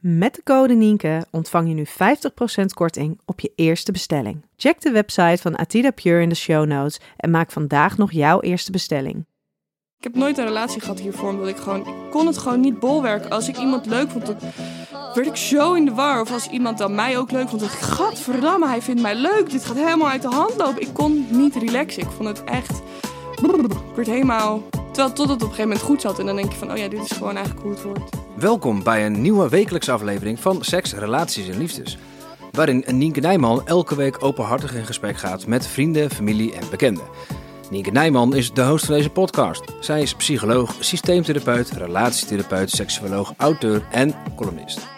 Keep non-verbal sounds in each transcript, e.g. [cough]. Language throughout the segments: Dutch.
Met de code Nienke ontvang je nu 50% korting op je eerste bestelling. Check de website van Atida Pure in de show notes en maak vandaag nog jouw eerste bestelling. Ik heb nooit een relatie gehad hiervoor, omdat ik gewoon... Ik kon het gewoon niet bolwerken. Als ik iemand leuk vond, dan werd ik zo in de war. Of als iemand dan mij ook leuk vond, dan dacht ik... Gadverdamme, hij vindt mij leuk. Dit gaat helemaal uit de hand lopen. Ik kon niet relaxen. Ik vond het echt... Ik werd helemaal... Terwijl tot het op een gegeven moment goed zat. En dan denk je van, oh ja, dit is gewoon eigenlijk hoe het wordt. Welkom bij een nieuwe wekelijkse aflevering van Seks, Relaties en Liefdes. Waarin Nienke Nijman elke week openhartig in gesprek gaat met vrienden, familie en bekenden. Nienke Nijman is de host van deze podcast. Zij is psycholoog, systeemtherapeut, relatietherapeut, seksuoloog, auteur en columnist.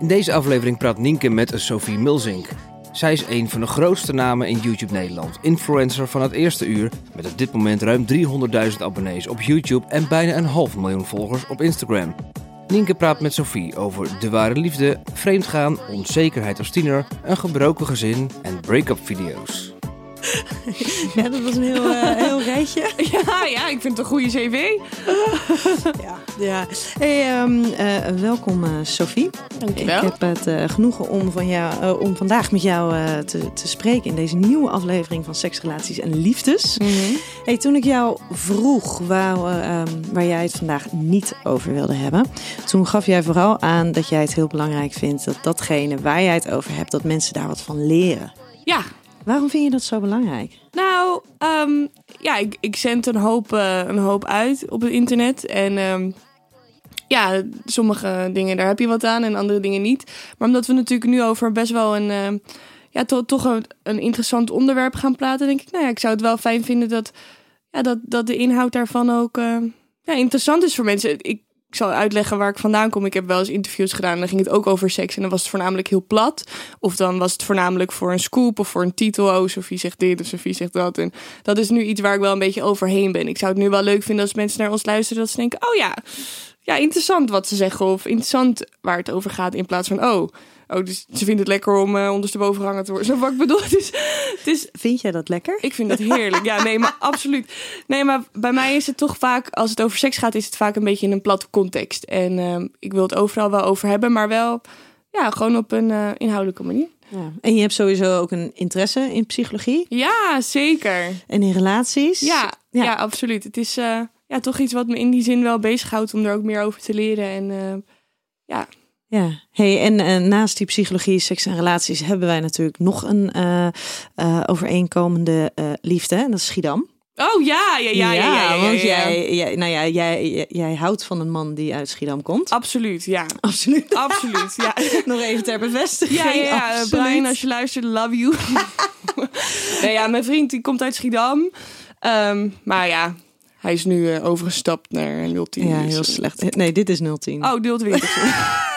In deze aflevering praat Nienke met Sophie Milzink. Zij is een van de grootste namen in YouTube Nederland. Influencer van het eerste uur met op dit moment ruim 300.000 abonnees op YouTube en bijna een half miljoen volgers op Instagram. Nienke praat met Sophie over de ware liefde, vreemdgaan, onzekerheid als tiener, een gebroken gezin en break-up video's. Ja, dat was een heel, eh, heel rijtje. [laughs] Ja, ja, ik vind het een goede cv. Ja, ja. Hey, ehm, eh, welkom eh, Sophie. Dankjewel. Ik heb het genoegen om, van jou, om vandaag met jou te, te spreken in deze nieuwe aflevering van Seks, Relaties en Liefdes. Hey, toen ik jou vroeg waar, eh, ehm, waar jij het vandaag niet over wilde hebben, toen gaf jij vooral aan dat jij het heel belangrijk vindt dat datgene waar jij het over hebt, dat mensen daar wat van leren. Ja, Waarom vind je dat zo belangrijk? Nou, ehm, ja, ik, ik zend een hoop, eh, een hoop uit op het internet. En ehm, ja, sommige dingen, daar heb je wat aan en andere dingen niet. Maar omdat we natuurlijk nu over best wel een, ehm, ja, to- toch een, een interessant onderwerp gaan praten, denk ik, nou ja, ik zou het wel fijn vinden dat, ja, dat, dat de inhoud daarvan ook ja, interessant is voor mensen. Ik, ik zal uitleggen waar ik vandaan kom. Ik heb wel eens interviews gedaan dan ging het ook over seks. En dan was het voornamelijk heel plat. Of dan was het voornamelijk voor een scoop of voor een titel. Oh, Sophie zegt dit of Sophie zegt dat. En dat is nu iets waar ik wel een beetje overheen ben. Ik zou het nu wel leuk vinden als mensen naar ons luisteren. Dat ze denken, oh ja, ja interessant wat ze zeggen. Of interessant waar het over gaat. In plaats van, oh, oh dus ze vindt het lekker om eh, ondersteboven gehangen te worden. Zo wat ik bedoel. [laughs] Is, Vind jij dat lekker? ik vind dat heerlijk. Ja, nee, maar [laughs] absoluut. Nee, maar bij mij is het toch vaak, als het over seks gaat, is het vaak een beetje in een platte context. En ehm, ik wil het overal wel over hebben, maar wel, ja, gewoon op een eh, inhoudelijke manier. Ja. En je hebt sowieso ook een interesse in psychologie Ja, zeker. en in relaties. Ja, Ja. ja. absoluut. Het is eh, ja, toch iets wat me in die zin wel bezighoudt om er ook meer over te leren. En ja, Ja, hey, en eh, naast die psychologie, seks en relaties hebben wij natuurlijk nog een eh, overeenkomende liefde. En dat is Schiedam. Oh ja, ja, ja, ja, ja, ja, want ja. Jij, jij, nou ja, jij, houdt van een man die uit Schiedam komt. Absoluut, ja. Absoluut. [laughs] Absoluut, ja. [laughs] Nog even ter bevestiging. Ja, ja. Brian, als je luistert, love you. [laughs] nee, ja, mijn vriend die komt uit Schiedam. Ehm, maar ja, hij is nu overgestapt naar 010. Ja, dus, heel slecht. Nee, dit is 010. Oh, deelt weer.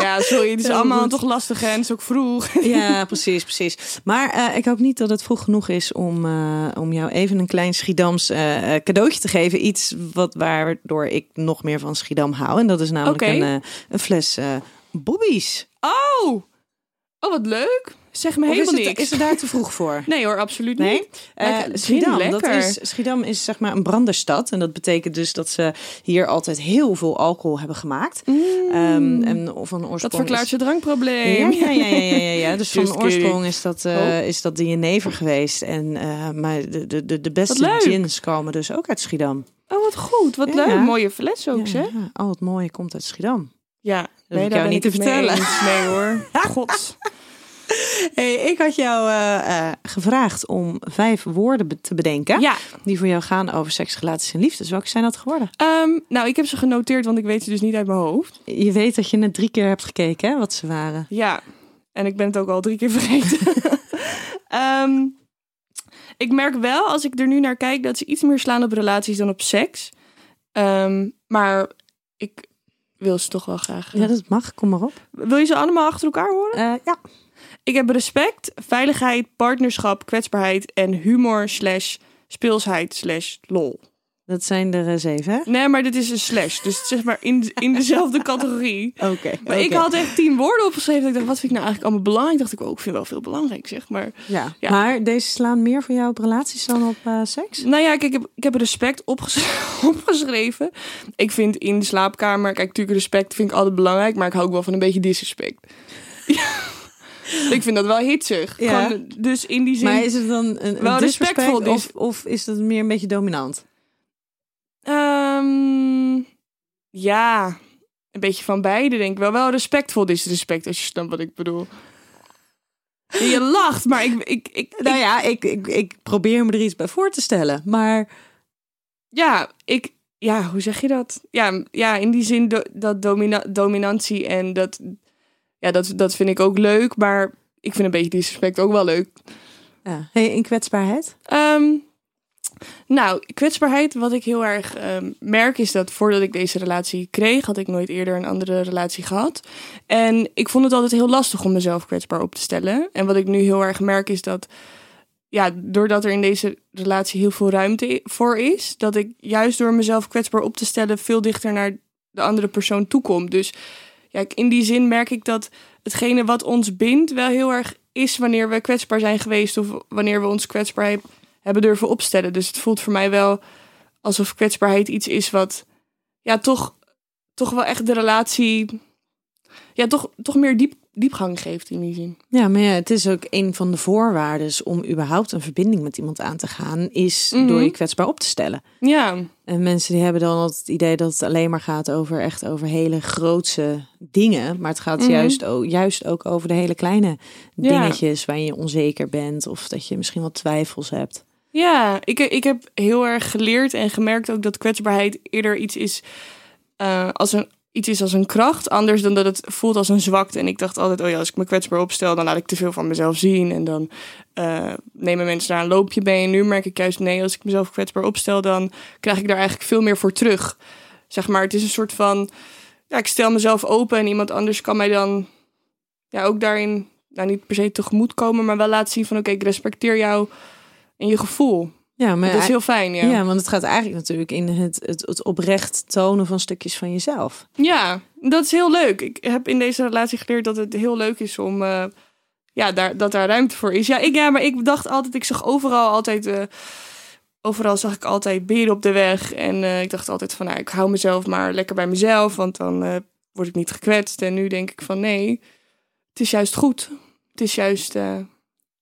Ja, sorry. Het is allemaal toch lastig hè, en het is ook vroeg. [laughs] Ja, precies, precies. Maar eh, ik hoop niet dat het vroeg genoeg is om, eh, om jou even een klein Schiedams eh, cadeautje te geven. Iets wat, waardoor ik nog meer van Schiedam hou. En dat is namelijk een, een fles Bobby's. Oh! Oh, wat leuk. Zeg me Of helemaal is het, niks. is het daar te vroeg voor? [laughs] Nee hoor, absoluut Nee? niet. Eh, Schiedam, dat is, Schiedam is zeg maar een branderstad. En dat betekent dus dat ze hier altijd heel veel alcohol hebben gemaakt. Ehm, en een oorsprong Mm. Dat verklaart is- je drankprobleem. Ja, ja, ja, ja, ja, ja. Dus [laughs] van kidding. oorsprong is dat, Oh. is dat de jenever geweest. En, eh, maar de, de, de, de beste gins komen dus ook uit Schiedam. Oh, wat goed. Wat leuk. Mooie fles ook, zeg. al het mooie komt uit Schiedam. Ja. ik Nee, jou daar ben niet ik te vertellen. eens. Nee hoor. [laughs] God. [laughs] Hey, ik had jou eh, eh, gevraagd om vijf woorden be- te bedenken. Ja. Die voor jou gaan over seks, relaties en liefdes. Welke zijn dat geworden? Ehm, nou, ik heb ze genoteerd, want ik weet ze dus niet uit mijn hoofd. Je weet dat je net drie keer hebt gekeken, hè, wat ze waren. Ja. En ik ben het ook al drie keer vergeten. [laughs] Ehm, ik merk wel, als ik er nu naar kijk, dat ze iets meer slaan op relaties dan op seks. Ehm, maar ik wil ze toch wel graag. Ja, dat mag. Kom maar op. Wil je ze allemaal achter elkaar horen? Eh, ja. Ik heb respect, veiligheid, partnerschap, kwetsbaarheid en humor slash speelsheid slash lol. Dat zijn er eh, zeven, hè? Nee, maar dit is een slash. Dus zeg maar in, in dezelfde [laughs] categorie. Oké. Maar ik had echt tien woorden opgeschreven. Ik dacht, wat vind ik nou eigenlijk allemaal belangrijk? Dacht ik ook, ik vind wel veel belangrijk, zeg maar. Ja. Ja. Maar deze slaan meer voor jou op relaties dan op eh, seks? Nou ja, kijk, ik heb, ik heb respect opges- [laughs] opgeschreven. Ik vind in de slaapkamer, kijk, natuurlijk respect vind ik altijd belangrijk, maar ik hou ook wel van een beetje disrespect. Ja. [laughs] [laughs] ik vind dat wel hitsig. Ja. Gewoon, dus in die zin. Maar is het dan een, Wel respectvol of, of is het meer een beetje dominant? Ehm, ja, een beetje van beide denk ik wel. Wel respectvol disrespect, als je snapt wat ik bedoel. Je lacht, maar ik, ik, ik, Nou ja, ik, ik, ik probeer me er iets bij voor te stellen. Maar Ja, ik, ja, hoe zeg je dat? Ja, ja in die zin do- dat domina dominantie en dat, ja, dat, dat vind ik ook leuk, maar ik vind een beetje disrespect ook wel leuk. ja. Hey, in kwetsbaarheid? Ehm, nou, kwetsbaarheid, wat ik heel erg ehm, merk, is dat voordat ik deze relatie kreeg, had ik nooit eerder een andere relatie gehad. En ik vond het altijd heel lastig om mezelf kwetsbaar op te stellen. En wat ik nu heel erg merk, is dat, ja, doordat er in deze relatie heel veel ruimte voor is, dat ik juist door mezelf kwetsbaar op te stellen veel dichter naar de andere persoon toekom. Dus ja, in die zin merk ik dat hetgene wat ons bindt wel heel erg is wanneer we kwetsbaar zijn geweest of wanneer we ons kwetsbaar heb- hebben durven opstellen. Dus het voelt voor mij wel alsof kwetsbaarheid iets is wat ja, toch, toch wel echt de relatie ja, toch, toch meer diep, diepgang geeft in die zin. Ja, maar ja, het is ook een van de voorwaarden om überhaupt een verbinding met iemand aan te gaan, is Mhm. door je kwetsbaar op te stellen. Ja, En mensen die hebben dan altijd het idee dat het alleen maar gaat over echt over hele grootse dingen. Maar het gaat Mhm. juist, ook, juist ook over de hele kleine Ja. dingetjes waarin je onzeker bent of dat je misschien wat twijfels hebt. ja ik, ik heb heel erg geleerd en gemerkt ook dat kwetsbaarheid eerder iets is eh, als een iets is als een kracht, anders dan dat het voelt als een zwakte. En ik dacht altijd, oh ja, als ik me kwetsbaar opstel, dan laat ik te veel van mezelf zien. En dan eh, nemen mensen daar een loopje bij. En nu merk ik juist, nee, als ik mezelf kwetsbaar opstel, dan krijg ik daar eigenlijk veel meer voor terug. Zeg maar, het is een soort van, ja, ik stel mezelf open en iemand anders kan mij dan ja, ook daarin, nou niet per se tegemoet komen, maar wel laten zien van, oké, ik respecteer jou en je gevoel. Ja, maar dat is heel fijn, ja. ja. want het gaat eigenlijk natuurlijk in het, het, het oprecht tonen van stukjes van jezelf. Ja, dat is heel leuk. Ik heb in deze relatie geleerd dat het heel leuk is om. eh, ja, daar, dat daar ruimte voor is. Ja, ik, ja, maar ik dacht altijd, ik zag overal altijd. eh, overal zag ik altijd beren op de weg. En eh, ik dacht altijd van, nou, ik hou mezelf maar lekker bij mezelf, want dan word ik niet gekwetst. En nu denk ik van, nee, het is juist goed. Het is juist.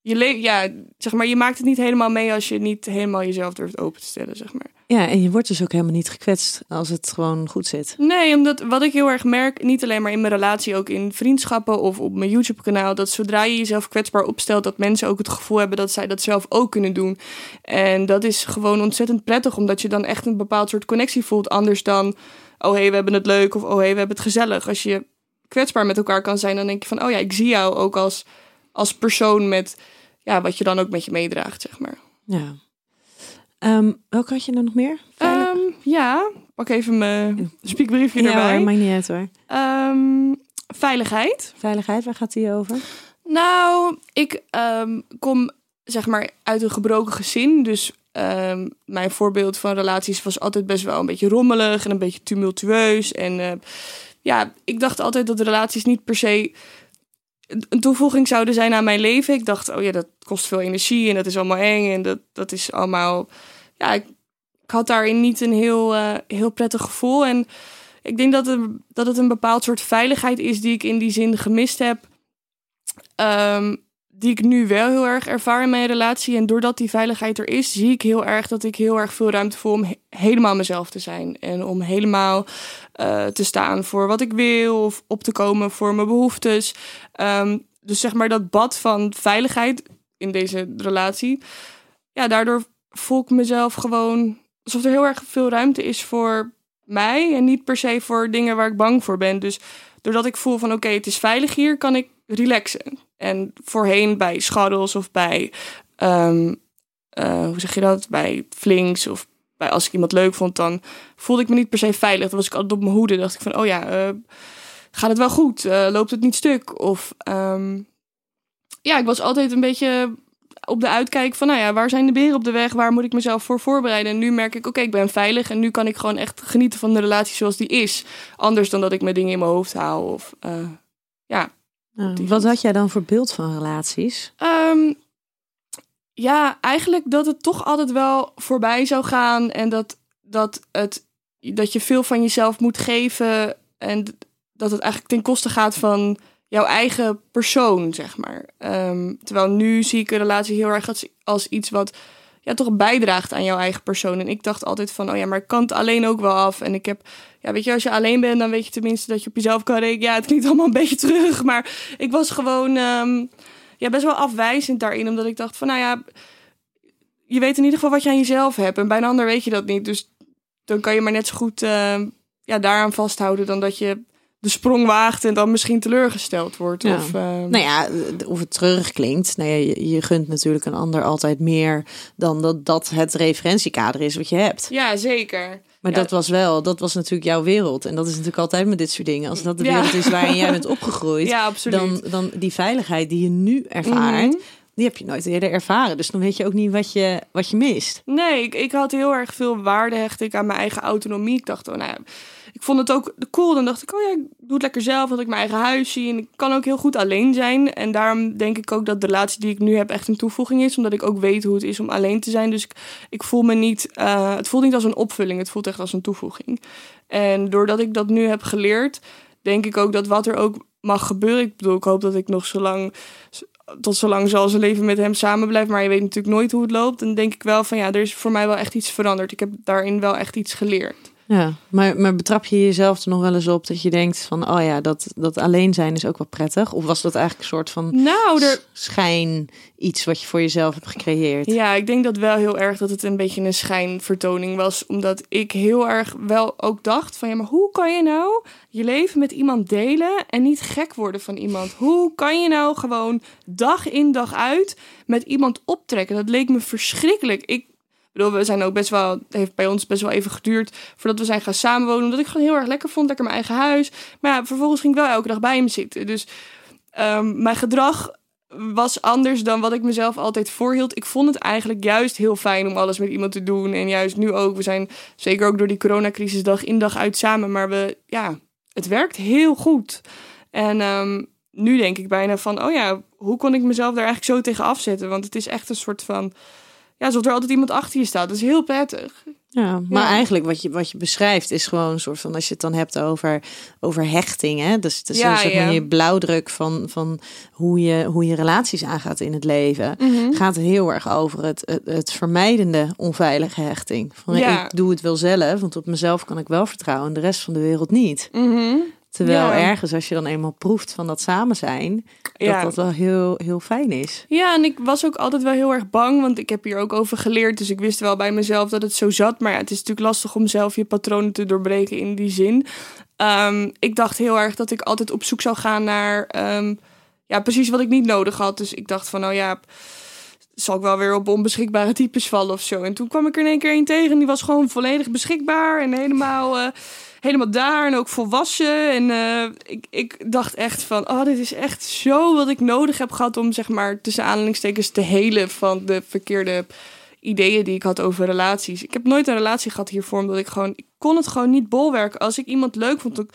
Je le- ja, zeg maar, je maakt het niet helemaal mee als je niet helemaal jezelf durft open te stellen, zeg maar. Ja, en je wordt dus ook helemaal niet gekwetst als het gewoon goed zit. Nee, omdat wat ik heel erg merk, niet alleen maar in mijn relatie, ook in vriendschappen of op mijn YouTube-kanaal, dat zodra je jezelf kwetsbaar opstelt, dat mensen ook het gevoel hebben dat zij dat zelf ook kunnen doen. En dat is gewoon ontzettend prettig, omdat je dan echt een bepaald soort connectie voelt, anders dan, oh hé, hey, we hebben het leuk of oh hé, hey, we hebben het gezellig. Als je kwetsbaar met elkaar kan zijn, dan denk je van, oh ja, ik zie jou ook als, als persoon met, ja, wat je dan ook met je meedraagt, zeg maar. Ja. Ehm, welke had je er nog meer? Ehm, ja, pak even mijn spiekbriefje ja, erbij. hoor, maakt niet uit hoor. Ehm, veiligheid. Veiligheid, waar gaat die over? Nou, ik kom zeg maar uit een gebroken gezin. Dus mijn voorbeeld van relaties was altijd best wel een beetje rommelig en een beetje tumultueus. En eh, ja, ik dacht altijd dat relaties niet per se een toevoeging zouden zijn aan mijn leven. Ik dacht, oh ja, dat kost veel energie en dat is allemaal eng. En dat, dat is allemaal. Ja, ik, ik had daarin niet een heel, eh, heel prettig gevoel. En ik denk dat, er, dat het een bepaald soort veiligheid is die ik in die zin gemist heb. Ehm, die ik nu wel heel erg ervaar in mijn relatie. En doordat die veiligheid er is, zie ik heel erg dat ik heel erg veel ruimte voel om he- helemaal mezelf te zijn. En om helemaal eh, te staan voor wat ik wil of op te komen voor mijn behoeftes. Ehm, dus zeg maar dat bad van veiligheid in deze relatie. Ja, daardoor voel ik mezelf gewoon alsof er heel erg veel ruimte is voor mij. En niet per se voor dingen waar ik bang voor ben. Dus doordat ik voel van oké, het is veilig hier, kan ik relaxen. En voorheen bij scharrels of bij, ehm, eh, hoe zeg je dat, bij flinks of bij, als ik iemand leuk vond, dan voelde ik me niet per se veilig. Dan was ik altijd op mijn hoede. dacht ik van, oh ja, eh, gaat het wel goed? Eh, loopt het niet stuk? Of ehm, ja, ik was altijd een beetje op de uitkijk van, nou ja, waar zijn de beren op de weg? Waar moet ik mezelf voor voorbereiden? En nu merk ik, oké, ik ben veilig en nu kan ik gewoon echt genieten van de relatie zoals die is. Anders dan dat ik me dingen in mijn hoofd haal of uh, ja. wat had jij dan voor beeld van relaties? Um, ja, eigenlijk dat het toch altijd wel voorbij zou gaan en dat, dat, het, dat je veel van jezelf moet geven en dat het eigenlijk ten koste gaat van jouw eigen persoon, zeg maar. Ehm, terwijl nu zie ik een relatie heel erg als, als iets wat ja, toch bijdraagt aan jouw eigen persoon. En ik dacht altijd van, oh ja, maar ik kan het alleen ook wel af. En ik heb, ja, weet je, als je alleen bent, dan weet je tenminste dat je op jezelf kan rekenen. Ja, het klinkt allemaal een beetje terug, maar ik was gewoon ehm, ja, best wel afwijzend daarin. Omdat ik dacht van, nou ja, je weet in ieder geval wat je aan jezelf hebt. En bij een ander weet je dat niet. Dus dan kan je maar net zo goed uh, ja, daaraan vasthouden dan dat je de sprong waagt en dan misschien teleurgesteld wordt. Ja. Of, uh... Nou ja, of het terugklinkt. Nou ja, je, je, gunt natuurlijk een ander altijd meer dan dat dat het referentiekader is wat je hebt. Ja, zeker. Maar ja. dat was wel, dat was natuurlijk jouw wereld. En dat is natuurlijk altijd met dit soort dingen. Als dat de wereld is waarin jij [laughs] bent opgegroeid, dan, dan die veiligheid die je nu ervaart. Mm -hmm die heb je nooit eerder ervaren. Dus dan weet je ook niet wat je, wat je mist. Nee, ik, ik had heel erg veel waarde hecht ik aan mijn eigen autonomie. Ik dacht, oh nou ja, ik vond het ook cool. Dan dacht ik, oh ja, ik doe het lekker zelf. Dat ik mijn eigen huis zie. En ik kan ook heel goed alleen zijn. En daarom denk ik ook dat de relatie die ik nu heb echt een toevoeging is. Omdat ik ook weet hoe het is om alleen te zijn. Dus ik, voel me niet, uh, het voelt niet als een opvulling. Het voelt echt als een toevoeging. En doordat ik dat nu heb geleerd, denk ik ook dat wat er ook mag gebeuren. Ik bedoel, ik hoop dat ik nog zo lang tot zolang zal ze leven met hem samen blijven. Maar je weet natuurlijk nooit hoe het loopt. Dan denk ik wel van ja, er is voor mij wel echt iets veranderd. Ik heb daarin wel echt iets geleerd. Ja, maar, maar betrap je jezelf er nog wel eens op dat je denkt van, oh ja, dat, dat alleen zijn is ook wel prettig? Of was dat eigenlijk een soort van nou, er... schijn iets wat je voor jezelf hebt gecreëerd? Ja, ik denk dat wel heel erg dat het een beetje een schijnvertoning was. Omdat ik heel erg wel ook dacht van, ja, maar hoe kan je nou je leven met iemand delen en niet gek worden van iemand? Hoe kan je nou gewoon dag in dag uit met iemand optrekken? Dat leek me verschrikkelijk. Ik bedoel, we zijn ook best wel, heeft bij ons best wel even geduurd voordat we zijn gaan samenwonen. Omdat ik gewoon heel erg lekker vond, lekker mijn eigen huis. Maar ja, vervolgens ging ik wel elke dag bij hem zitten. Dus um, mijn gedrag was anders dan wat ik mezelf altijd voorhield. Ik vond het eigenlijk juist heel fijn om alles met iemand te doen. En juist nu ook. We zijn zeker ook door die coronacrisis dag in dag uit samen. Maar we, ja, het werkt heel goed. En um, nu denk ik bijna van, oh ja, hoe kon ik mezelf daar eigenlijk zo tegen afzetten? Want het is echt een soort van ja, alsof er altijd iemand achter je staat. Dat is heel prettig. Ja, maar ja. eigenlijk wat je, wat je beschrijft is gewoon een soort van, als je het dan hebt over, over hechting, hè? Dus het is Ja, een soort ja. blauwdruk van, van hoe, je, hoe je relaties aangaat in het leven. Mhm. Gaat heel erg over het, het, het vermijdende onveilige hechting. Van ik doe het wel zelf, want op mezelf kan ik wel vertrouwen, de rest van de wereld niet. Mhm. Terwijl Ja. ergens, als je dan eenmaal proeft van dat samen zijn, Ja. dat dat wel heel, heel fijn is. Ja, en ik was ook altijd wel heel erg bang, want ik heb hier ook over geleerd. Dus ik wist wel bij mezelf dat het zo zat. Maar ja, het is natuurlijk lastig om zelf je patronen te doorbreken in die zin. Ehm, ik dacht heel erg dat ik altijd op zoek zou gaan naar ehm, ja, precies wat ik niet nodig had. Dus ik dacht van, nou ja, zal ik wel weer op onbeschikbare types vallen of zo. En toen kwam ik er in één keer een tegen, die was gewoon volledig beschikbaar en helemaal... eh, helemaal daar en ook volwassen. En eh, ik, ik dacht echt van, oh, dit is echt zo wat ik nodig heb gehad om, zeg maar, tussen aanhalingstekens te helen van de verkeerde ideeën die ik had over relaties. Ik heb nooit een relatie gehad hiervoor, omdat ik gewoon, ik kon het gewoon niet bolwerken. Als ik iemand leuk vond, dan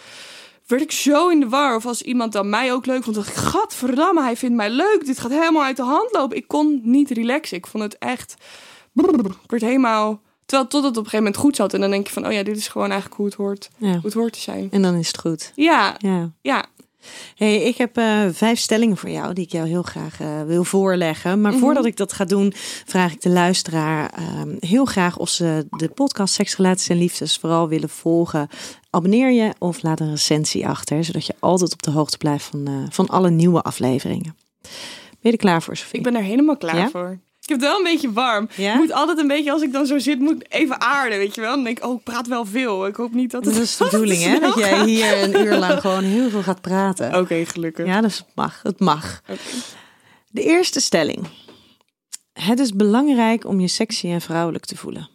werd ik zo in de war. Of als iemand dan mij ook leuk vond, dacht ik, gadverdamme, hij vindt mij leuk. Dit gaat helemaal uit de hand lopen. Ik kon niet relaxen. Ik vond het echt, ik werd helemaal... Terwijl tot het op een gegeven moment goed zat. En dan denk je van, oh ja, dit is gewoon eigenlijk hoe het hoort, Ja. hoe het hoort te zijn. En dan is het goed. Ja, Ja. ja. Hey, ik heb eh, vijf stellingen voor jou die ik jou heel graag eh, wil voorleggen. Maar voordat ik dat ga doen, vraag ik de luisteraar ehm, heel graag of ze de podcast Seks, Relaties en Liefdes vooral willen volgen. Abonneer je of laat een recensie achter, zodat je altijd op de hoogte blijft van, eh, van alle nieuwe afleveringen. Ben je er klaar voor, Sofie? Ik ben er helemaal klaar Ja? voor. Ik heb het wel een beetje warm. Ja? Ik moet altijd een beetje, als ik dan zo zit, moet ik even aarden, weet je wel. Dan denk ik, oh, ik praat wel veel. Ik hoop niet dat het... Dat is de [laughs] bedoeling, hè? Dat jij hier een uur lang gewoon heel veel gaat praten. [laughs] Oké, gelukkig. Ja, dus het mag. Het mag. De eerste stelling. Het is belangrijk om je sexy en vrouwelijk te voelen.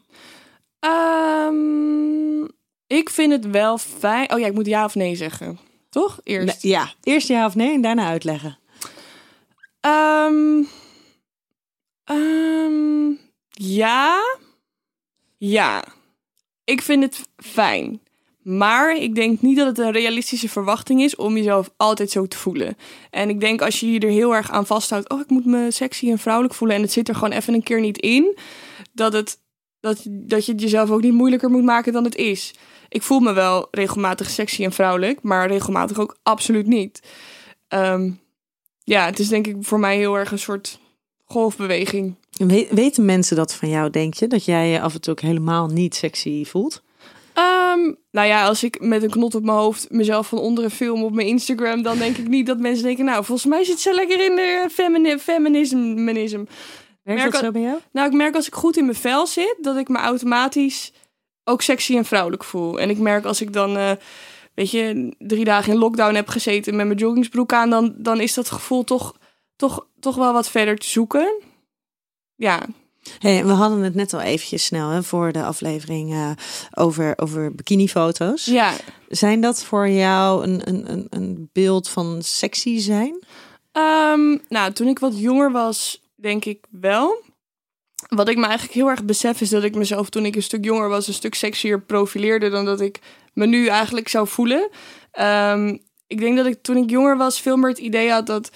Ehm, ik vind het wel fijn. Oh ja, ik moet ja of nee zeggen. Toch? Eerst. Nee, ja, eerst ja of nee en daarna uitleggen. Ehm, ehm, ja. Ja. Ik vind het fijn. Maar ik denk niet dat het een realistische verwachting is om jezelf altijd zo te voelen. En ik denk als je je er heel erg aan vasthoudt, oh ik moet me sexy en vrouwelijk voelen en het zit er gewoon even een keer niet in, dat, het, dat, dat je het jezelf ook niet moeilijker moet maken dan het is. Ik voel me wel regelmatig sexy en vrouwelijk, maar regelmatig ook absoluut niet. Ehm, ja, het is denk ik voor mij heel erg een soort golfbeweging. We- weten mensen dat van jou, denk je? Dat jij je af en toe ook helemaal niet sexy voelt? Ehm, nou ja, als ik met een knot op mijn hoofd mezelf van onderen film op mijn Instagram, dan denk ik niet dat mensen denken, nou, volgens mij zit ze lekker in de femini feminisme. Werkt Merk dat zo bij jou? Nou, ik merk als ik goed in mijn vel zit, dat ik me automatisch ook sexy en vrouwelijk voel. En ik merk als ik dan, eh, weet je, drie dagen in lockdown heb gezeten met mijn joggingsbroek aan, dan, dan is dat gevoel toch, toch, toch wel wat verder te zoeken. Ja, Hey, we hadden het net al eventjes snel hè, voor de aflevering eh, over, over bikinifoto's. ja. Zijn dat voor jou een, een, een, een beeld van sexy zijn? Ehm, nou, toen ik wat jonger was, denk ik wel. Wat ik me eigenlijk heel erg besef is dat ik mezelf toen ik een stuk jonger was, een stuk sexier profileerde dan dat ik me nu eigenlijk zou voelen. Ehm, ik denk dat ik toen ik jonger was veel meer het idee had dat,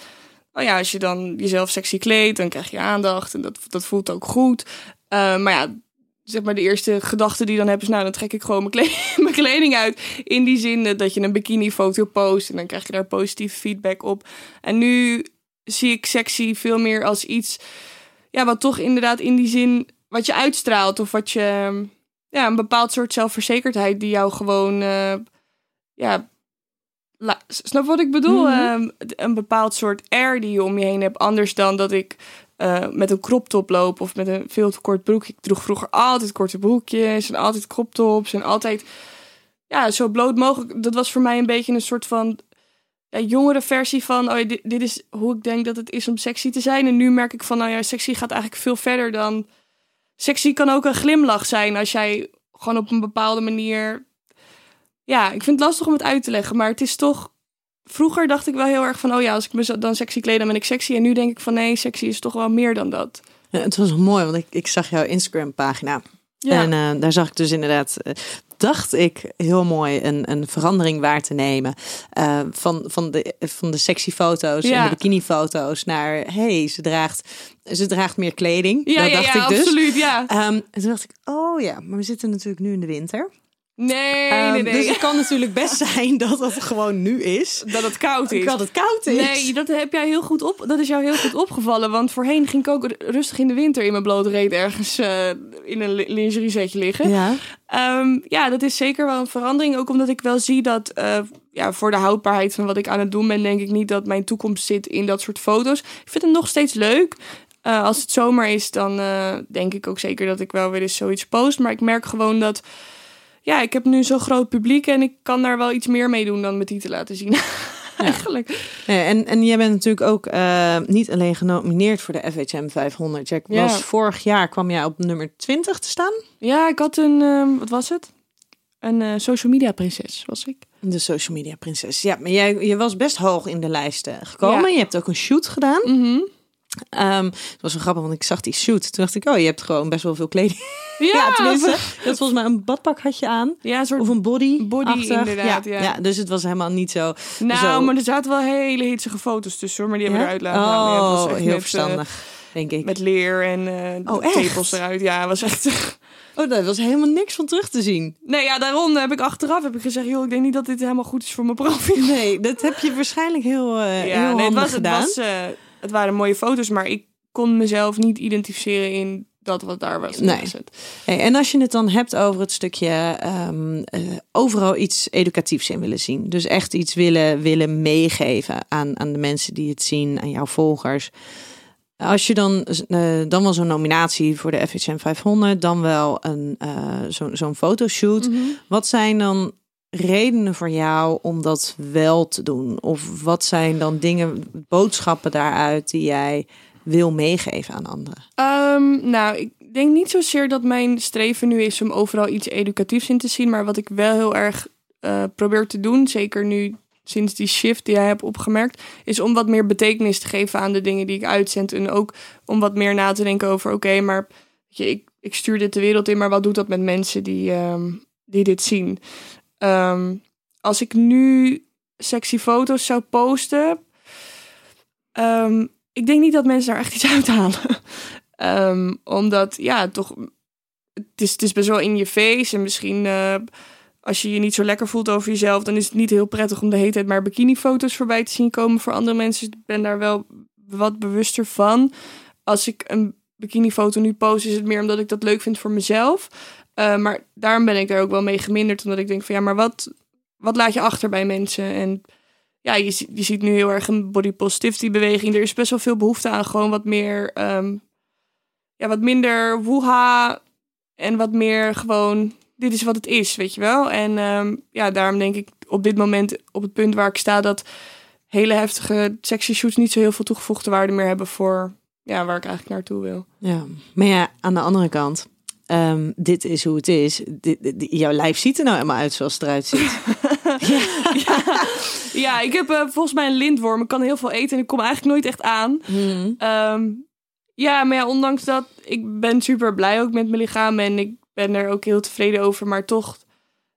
oh ja, als je dan jezelf sexy kleedt, dan krijg je aandacht en dat, dat voelt ook goed. Ehm, maar ja, zeg maar de eerste gedachte die dan heb is, nou dan trek ik gewoon mijn, kle- [laughs] mijn kleding uit. In die zin eh, dat je een bikini foto post en dan krijg je daar positieve feedback op. En nu zie ik sexy veel meer als iets, ja, wat toch inderdaad in die zin, wat je uitstraalt of wat je, ja, een bepaald soort zelfverzekerdheid die jou gewoon, eh, ja, la- snap wat ik bedoel? Mhm. Ehm, een bepaald soort air die je om je heen hebt, anders dan dat ik eh, met een crop top loop of met een veel te kort broek. Ik droeg vroeger altijd korte broekjes en altijd crop tops en altijd ja, zo bloot mogelijk. Dat was voor mij een beetje een soort van ja, jongere versie van oh ja, dit, dit is hoe ik denk dat het is om sexy te zijn. En nu merk ik van nou ja, sexy gaat eigenlijk veel verder dan sexy kan ook een glimlach zijn als jij gewoon op een bepaalde manier ja, ik vind het lastig om het uit te leggen, maar het is toch Vroeger dacht ik wel heel erg van, oh ja, als ik me dan sexy kleed, dan ben ik sexy. En nu denk ik van, nee, sexy is toch wel meer dan dat. Ja, het was mooi, want ik, ik zag jouw Instagram pagina. Ja. En eh, daar zag ik dus inderdaad, eh, dacht ik, heel mooi een, een verandering waar te nemen. eh, van, van, de, van de sexy foto's en de bikini foto's naar, hey, ze draagt, ze draagt meer kleding. ja, dat ja, dacht ja, ik dus. absoluut, ja. Ehm, en toen dacht ik, oh ja, maar we zitten natuurlijk nu in de winter. Nee, Ehm, nee, nee. Dus het kan natuurlijk best zijn dat het gewoon nu is. dat het koud is. Dat het koud is. Nee, dat heb jij heel goed op. Dat is jou heel goed opgevallen. Want voorheen ging ik ook rustig in de winter in mijn blote reet ergens eh, in een li- lingerie setje liggen. Ja. Ehm, ja, dat is zeker wel een verandering. Ook omdat ik wel zie dat eh, ja, voor de houdbaarheid van wat ik aan het doen ben, denk ik niet dat mijn toekomst zit in dat soort foto's. Ik vind het nog steeds leuk. Eh, als het zomer is, dan denk ik ook zeker dat ik wel weer eens zoiets post. Maar ik merk gewoon dat. Ja, ik heb nu zo'n groot publiek en ik kan daar wel iets meer mee doen dan met die te laten zien. [laughs] Eigenlijk. En, en jij bent natuurlijk ook eh, niet alleen genomineerd voor de FHM 500. Jack Ja. was vorig jaar kwam jij op nummer 20 te staan. Ja, ik had een. ehm, wat was het? Een eh, social media prinses was ik. De social media prinses. Ja, maar jij je was best hoog in de lijsten gekomen. Je hebt ook een shoot gedaan. Mhm. Ehm, het was wel grappig, want ik zag die shoot. Toen dacht ik, oh, je hebt gewoon best wel veel kleding. [laughs] Ja, Ja, tenminste. Had volgens mij een badpak had je aan. Ja, een soort Of een body. Body, achtig. inderdaad, ja. Dus het was helemaal niet zo. Nou, zo. maar er zaten wel hele hitsige foto's tussen, hoor. Maar die hebben we Ja? eruit laten halen. Ja, dat was Oh, echt heel met, eh, verstandig, denk ik. met leer en eh Oh, tepels eruit. Ja, was echt... [laughs] Oh, daar was helemaal niks van terug te zien. nee, ja, daarom heb ik achteraf heb ik gezegd... joh, ik denk niet dat dit helemaal goed is voor mijn profiel. Nee, dat heb je waarschijnlijk heel, eh ja, heel nee, het, was, het, gedaan. was, eh, het waren mooie foto's, maar ik kon mezelf niet identificeren in dat wat daar was Nee. Hey, en als je het dan hebt over het stukje ehm, eh, overal iets educatiefs in willen zien. Dus echt iets willen, willen meegeven aan, aan de mensen die het zien, aan jouw volgers. Als je dan, eh, dan wel zo'n nominatie voor de FHM 500, dan wel een, eh, zo'n zo'n fotoshoot. Mhm. Wat zijn dan redenen voor jou om dat wel te doen? Of wat zijn dan dingen, boodschappen daaruit die jij wil meegeven aan anderen? Ehm, nou, ik denk niet zozeer dat mijn streven nu is om overal iets educatiefs in te zien. Maar wat ik wel heel erg eh, probeer te doen, zeker nu sinds die shift die jij hebt opgemerkt, is om wat meer betekenis te geven aan de dingen die ik uitzend. En ook om wat meer na te denken over, oké, maar je, ik, ik stuur dit de wereld in, maar wat doet dat met mensen die, ehm, die dit zien? Ehm, als ik nu sexy foto's zou posten, ehm, ik denk niet dat mensen daar echt iets uithalen. [laughs] Ehm, omdat, ja, toch, het is, het is best wel in je face. En misschien eh, als je je niet zo lekker voelt over jezelf, dan is het niet heel prettig om de hele tijd maar bikinifoto's voorbij te zien komen voor andere mensen. Ik ben daar wel wat bewuster van. Als ik een bikinifoto nu post, is het meer omdat ik dat leuk vind voor mezelf. Uh, maar daarom ben ik daar ook wel mee geminderd. Omdat ik denk van ja, maar wat, wat laat je achter bij mensen? En ja, je, je ziet nu heel erg een body positivity beweging. Er is best wel veel behoefte aan gewoon wat meer, um, ja, wat minder woeha en wat meer gewoon, dit is wat het is, weet je wel. En um, ja, daarom denk ik op dit moment op het punt waar ik sta dat hele heftige sexy shoots niet zo heel veel toegevoegde waarde meer hebben voor ja, waar ik eigenlijk naartoe wil. Ja, maar ja, aan de andere kant, um, dit is hoe het is. Dit, dit, jouw lijf ziet er nou helemaal uit zoals het eruit ziet. ja. [laughs] ja. ja, ik heb uh, volgens mij een lintworm. Ik kan heel veel eten en ik kom eigenlijk nooit echt aan. Mm. Um, ja, maar ja, ondanks dat, ik ben super blij ook met mijn lichaam en ik ben er ook heel tevreden over, maar toch,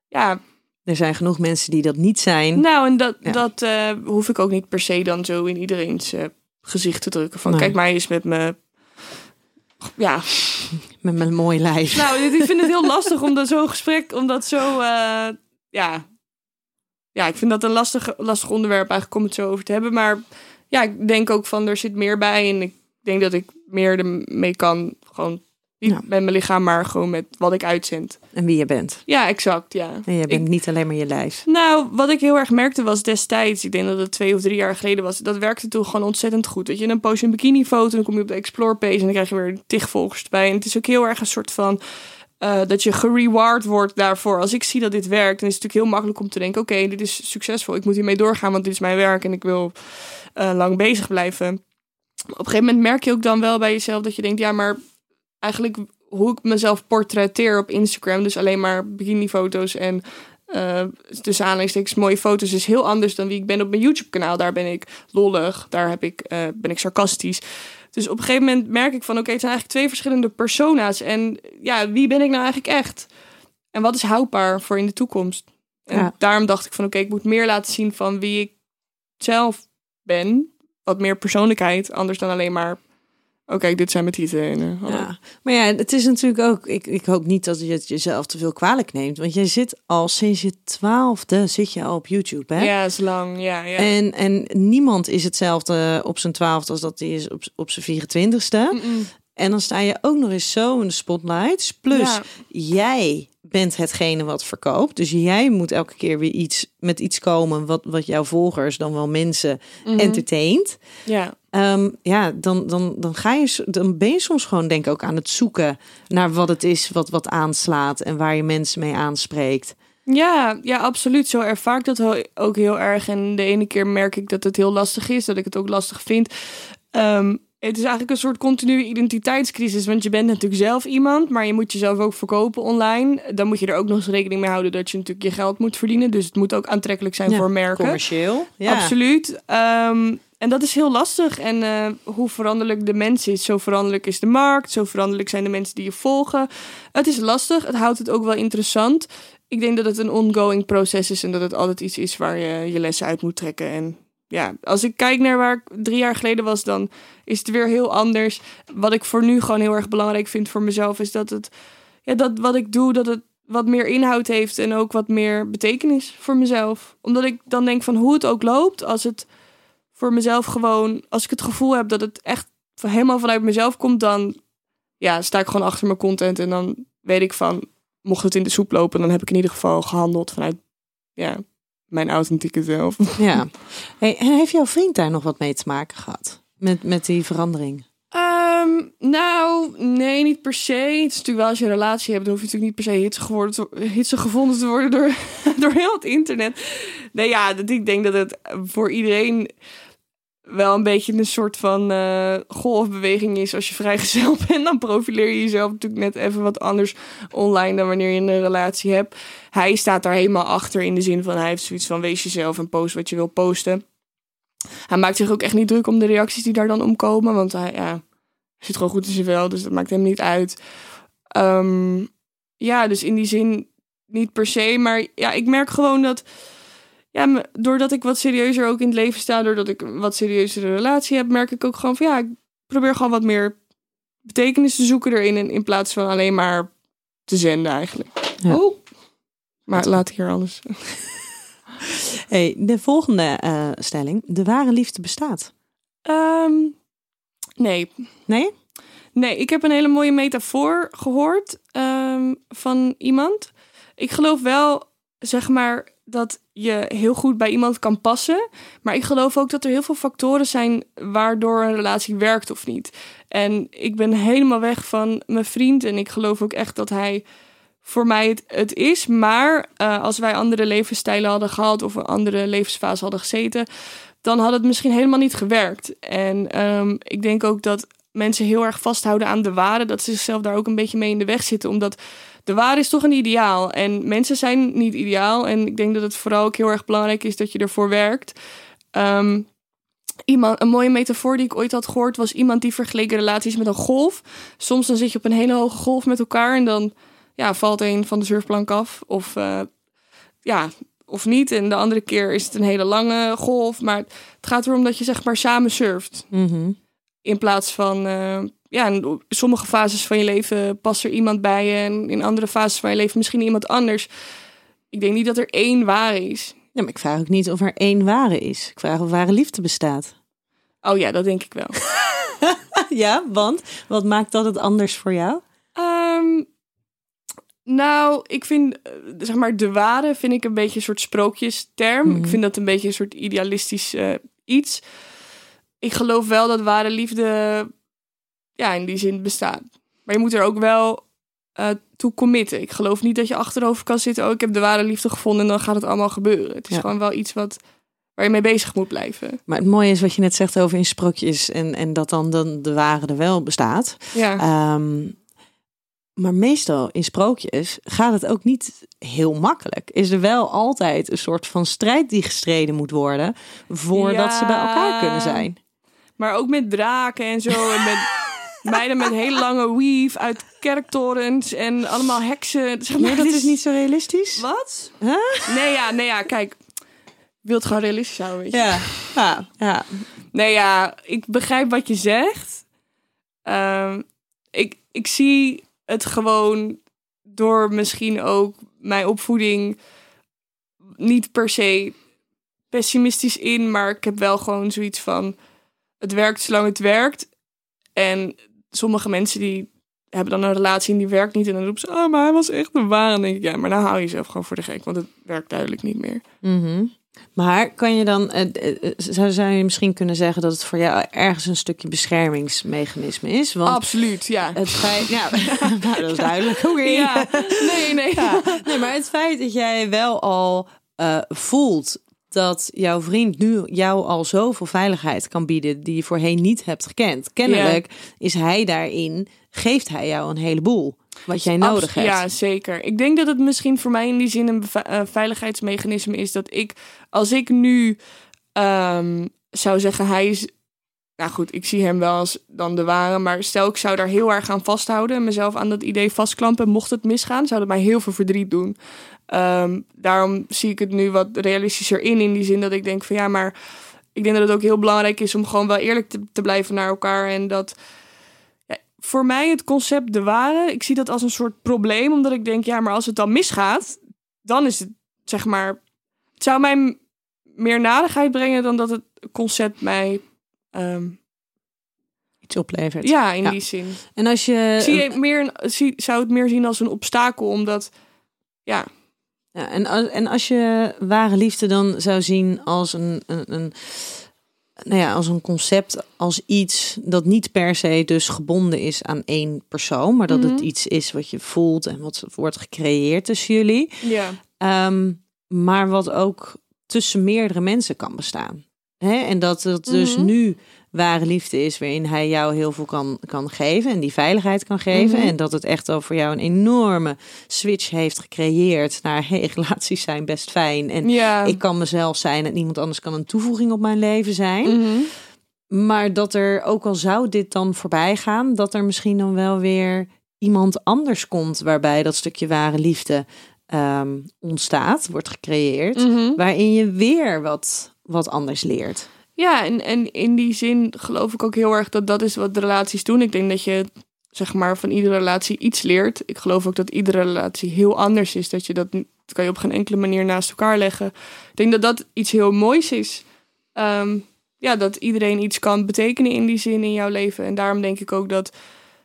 ja. Er zijn genoeg mensen die dat niet zijn. Nou, en dat, ja. dat uh, hoef ik ook niet per se dan zo in iedereen's uh, gezicht te drukken. Van, nee. kijk maar eens met me. Ja. Met mijn mooi lijf. Nou, ik vind het heel lastig om dat zo'n gesprek, om dat zo, uh, ja. Ja, ik vind dat een lastig, lastig onderwerp eigenlijk om het zo over te hebben. Maar ja, ik denk ook van, er zit meer bij. En ik denk dat ik meer ermee kan. Gewoon niet ja. met mijn lichaam, maar gewoon met wat ik uitzend. En wie je bent. Ja, exact, ja. En je bent ik, niet alleen maar je lijf. Nou, wat ik heel erg merkte was destijds, ik denk dat het twee of drie jaar geleden was, dat werkte toen gewoon ontzettend goed. Dat je dan post je een bikinifoto, dan kom je op de explore page en dan krijg je weer tig volgers erbij. En het is ook heel erg een soort van... Uh, dat je gereward wordt daarvoor. Als ik zie dat dit werkt, dan is het natuurlijk heel makkelijk om te denken: oké, okay, dit is succesvol. Ik moet hiermee doorgaan, want dit is mijn werk en ik wil uh, lang bezig blijven. Op een gegeven moment merk je ook dan wel bij jezelf dat je denkt: ja, maar eigenlijk hoe ik mezelf portretteer op Instagram, dus alleen maar bikinifoto's en uh, tussen aanleidingstekens mooie foto's, is heel anders dan wie ik ben op mijn YouTube-kanaal. Daar ben ik lollig, daar heb ik, uh, ben ik sarcastisch. Dus op een gegeven moment merk ik van, oké, okay, het zijn eigenlijk twee verschillende persona's. En ja, wie ben ik nou eigenlijk echt? En wat is houdbaar voor in de toekomst? En ja. daarom dacht ik van, oké, okay, ik moet meer laten zien van wie ik zelf ben. Wat meer persoonlijkheid, anders dan alleen maar Oké, okay, dit zijn mijn titelen. Uh, ja. Maar ja, het is natuurlijk ook. Ik, ik hoop niet dat je het jezelf te veel kwalijk neemt. Want je zit al sinds je twaalfde zit je al op YouTube. Hè? Ja, is lang. Ja, ja. En, en niemand is hetzelfde op zijn twaalfde als dat hij is op, op zijn 24ste. Mm -mm. En dan sta je ook nog eens zo in de spotlights. Plus, ja. jij bent hetgene wat verkoopt. Dus jij moet elke keer weer iets met iets komen wat, wat jouw volgers, dan wel mensen, mm -hmm. entertaint. Ja. Um, ja, dan, dan, dan, ga je, dan ben je soms gewoon denk ik ook aan het zoeken naar wat het is wat, wat aanslaat en waar je mensen mee aanspreekt. Ja, ja, absoluut. Zo ervaar ik dat ook heel erg. En de ene keer merk ik dat het heel lastig is, dat ik het ook lastig vind. Um, het is eigenlijk een soort continue identiteitscrisis. Want je bent natuurlijk zelf iemand, maar je moet jezelf ook verkopen online. Dan moet je er ook nog eens rekening mee houden dat je natuurlijk je geld moet verdienen. Dus het moet ook aantrekkelijk zijn ja, voor merken. Commercieel. Ja. Absoluut. Um, en dat is heel lastig. En uh, hoe veranderlijk de mens is, zo veranderlijk is de markt. Zo veranderlijk zijn de mensen die je volgen. Het is lastig. Het houdt het ook wel interessant. Ik denk dat het een ongoing proces is en dat het altijd iets is waar je je lessen uit moet trekken. En ja, als ik kijk naar waar ik drie jaar geleden was, dan is het weer heel anders. Wat ik voor nu gewoon heel erg belangrijk vind voor mezelf, is dat het, ja, dat wat ik doe, dat het wat meer inhoud heeft en ook wat meer betekenis voor mezelf. Omdat ik dan denk van hoe het ook loopt, als het voor mezelf gewoon, als ik het gevoel heb dat het echt helemaal vanuit mezelf komt, dan ja, sta ik gewoon achter mijn content en dan weet ik van, mocht het in de soep lopen, dan heb ik in ieder geval gehandeld vanuit, ja, mijn authentieke zelf. Ja. [laughs] Hey, en heeft jouw vriend daar nog wat mee te maken gehad? Met, met die verandering? Um, nou, nee, niet per se. Het is natuurlijk wel als je een relatie hebt, dan hoef je natuurlijk niet per se hitsig, geworden te, hitsig gevonden te worden door, [laughs] door heel het internet. Nee, ja, dat, ik denk dat het voor iedereen wel een beetje een soort van eh, golfbeweging is. Als je vrijgezel [laughs] bent, dan profileer je jezelf natuurlijk net even wat anders online dan wanneer je een relatie hebt. Hij staat daar helemaal achter in de zin van hij heeft zoiets van wees jezelf en post wat je wil posten. Hij maakt zich ook echt niet druk om de reacties die daar dan omkomen, want hij ja, zit gewoon goed in zijn wel, dus dat maakt hem niet uit. Ehm, ja, dus in die zin niet per se, maar ja, ik merk gewoon dat ja, doordat ik wat serieuzer ook in het leven sta, doordat ik een wat serieuzere relatie heb, merk ik ook gewoon van ja, ik probeer gewoon wat meer betekenis te zoeken erin in, in plaats van alleen maar te zenden eigenlijk. Ja. Oh. Maar laat hier alles. [laughs] Hey, de volgende eh, stelling. De ware liefde bestaat. Ehm, nee. Nee? Nee, ik heb een hele mooie metafoor gehoord ehm, van iemand. Ik geloof wel, zeg maar, dat je heel goed bij iemand kan passen. Maar ik geloof ook dat er heel veel factoren zijn waardoor een relatie werkt of niet. En ik ben helemaal weg van mijn vriend. En ik geloof ook echt dat hij voor mij het, is. Maar eh, als wij andere levensstijlen hadden gehad of een andere levensfase hadden gezeten, dan had het misschien helemaal niet gewerkt. En ehm, ik denk ook dat mensen heel erg vasthouden aan de ware, dat ze zichzelf daar ook een beetje mee in de weg zitten, omdat de ware is toch een ideaal en mensen zijn niet ideaal. En ik denk dat het vooral ook heel erg belangrijk is dat je ervoor werkt. Ehm, iemand, een mooie metafoor die ik ooit had gehoord was iemand die vergeleken relaties met een golf. Soms dan zit je op een hele hoge golf met elkaar en dan ja, valt een van de surfplank af. Of eh, ja, of niet. En de andere keer is het een hele lange golf. Maar het gaat erom dat je zeg maar samen surft. Mhm. In plaats van, eh, ja, in sommige fases van je leven past er iemand bij je. En in andere fases van je leven misschien iemand anders. Ik denk niet dat er één ware is. Ja, maar ik vraag ook niet of er één ware is. Ik vraag of ware liefde bestaat. Oh ja, dat denk ik wel. [laughs] Ja, want wat maakt dat het anders voor jou? Ehm, nou, ik vind, eh, zeg maar, de ware vind ik een beetje een soort sprookjesterm. Mhm. Ik vind dat een beetje een soort idealistisch eh, iets. Ik geloof wel dat ware liefde, ja, in die zin bestaat. Maar je moet er ook wel eh, toe committen. Ik geloof niet dat je achterover kan zitten. Oh, ik heb de ware liefde gevonden en dan gaat het allemaal gebeuren. Het is Ja. gewoon wel iets wat, waar je mee bezig moet blijven. Maar het mooie is wat je net zegt over in sprookjes en, en dat dan, dan de ware er wel bestaat. Ja, Ehm, maar meestal in sprookjes gaat het ook niet heel makkelijk. Is er wel altijd een soort van strijd die gestreden moet worden voordat ze bij elkaar kunnen zijn. Maar ook met draken en zo. En met [laughs] meiden met hele lange weave uit kerktorens. En allemaal heksen. Zeg maar, Ja, dat het is niet zo realistisch. Wat? Huh? Nee, ja, nee, ja, kijk. Ik wil het gewoon realistisch houden, weet je. Ja, ja, ja. Nee, ja, ik begrijp wat je zegt. Ehm, ik, ik zie het gewoon door misschien ook mijn opvoeding niet per se pessimistisch in, maar ik heb wel gewoon zoiets van het werkt zolang het werkt. En sommige mensen die hebben dan een relatie en die werkt niet en dan roepen ze, oh, maar hij was echt een ware. Dan denk ik, ja, maar nou hou je jezelf gewoon voor de gek, want het werkt duidelijk niet meer. Mhm. Maar kan je dan, eh, eh, zou, zou je misschien kunnen zeggen dat het voor jou ergens een stukje beschermingsmechanisme is? Want Absoluut, ja. het feit, ja, [laughs] nou, dat is duidelijk. Oké. Ja, nee, nee. Ja, nee, maar het feit dat jij wel al eh, voelt dat jouw vriend nu jou al zoveel veiligheid kan bieden die je voorheen niet hebt gekend. Kennelijk is hij daarin, geeft hij jou een heleboel wat jij nodig Abs- hebt. Ja, zeker. Ik denk dat het misschien voor mij in die zin een eh, veiligheidsmechanisme is dat ik, als ik nu ehm, zou zeggen, hij is. Nou goed, ik zie hem wel als dan de ware, maar stel ik zou daar heel erg aan vasthouden en mezelf aan dat idee vastklampen, mocht het misgaan, zou dat mij heel veel verdriet doen. Ehm, daarom zie ik het nu wat realistischer in, in die zin dat ik denk van ja, maar ik denk dat het ook heel belangrijk is om gewoon wel eerlijk te, blijven naar elkaar en dat ja, voor mij het concept de ware, ik zie dat als een soort probleem, omdat ik denk, ja, maar als het dan misgaat, dan is het zeg maar, het zou mij meer nadigheid brengen dan dat het concept mij, ehm, Iets oplevert. ja, in Ja. die zin. En als je. zie je meer, zie, zou het meer zien als een obstakel, omdat, ja, Ja, en, als- en als je ware liefde dan zou zien als een, een, een, nou ja, als een concept, als iets dat niet per se dus gebonden is aan één persoon, maar dat het Mhm. iets is wat je voelt en wat wordt gecreëerd tussen jullie, ja. Ehm, maar wat ook tussen meerdere mensen kan bestaan. Hè? En dat het dus Mhm. nu ware liefde is waarin hij jou heel veel kan, kan geven en die veiligheid kan geven. Mhm. En dat het echt al voor jou een enorme switch heeft gecreëerd naar hey, [laughs] relaties zijn best fijn. En Ja. ik kan mezelf zijn en niemand anders kan een toevoeging op mijn leven zijn. Mhm. Maar dat er, ook al zou dit dan voorbij gaan, dat er misschien dan wel weer iemand anders komt waarbij dat stukje ware liefde ehm, ontstaat, wordt gecreëerd, waarin je weer wat, wat anders leert. Ja, en, en in die zin geloof ik ook heel erg dat dat is wat relaties doen. Ik denk dat je zeg maar van iedere relatie iets leert. Ik geloof ook dat iedere relatie heel anders is. Dat je dat kan je op geen enkele manier naast elkaar leggen. Ik denk dat dat iets heel moois is. Ehm, ja, dat iedereen iets kan betekenen in die zin in jouw leven. En daarom denk ik ook dat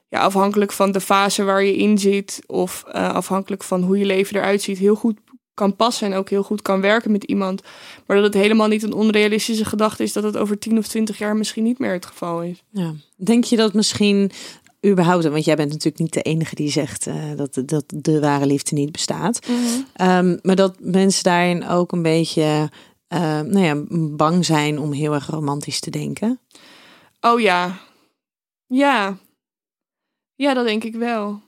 ja, afhankelijk van de fase waar je in zit, of eh, afhankelijk van hoe je leven eruit ziet, heel goed kan passen en ook heel goed kan werken met iemand. Maar dat het helemaal niet een onrealistische gedachte is dat het over 10 of 20 jaar misschien niet meer het geval is. Ja. Denk je dat misschien überhaupt, want jij bent natuurlijk niet de enige die zegt eh, dat, dat de ware liefde niet bestaat. Ehm, maar dat mensen daarin ook een beetje eh, nou ja, bang zijn om heel erg romantisch te denken. Oh ja. Ja. Ja, dat denk ik wel.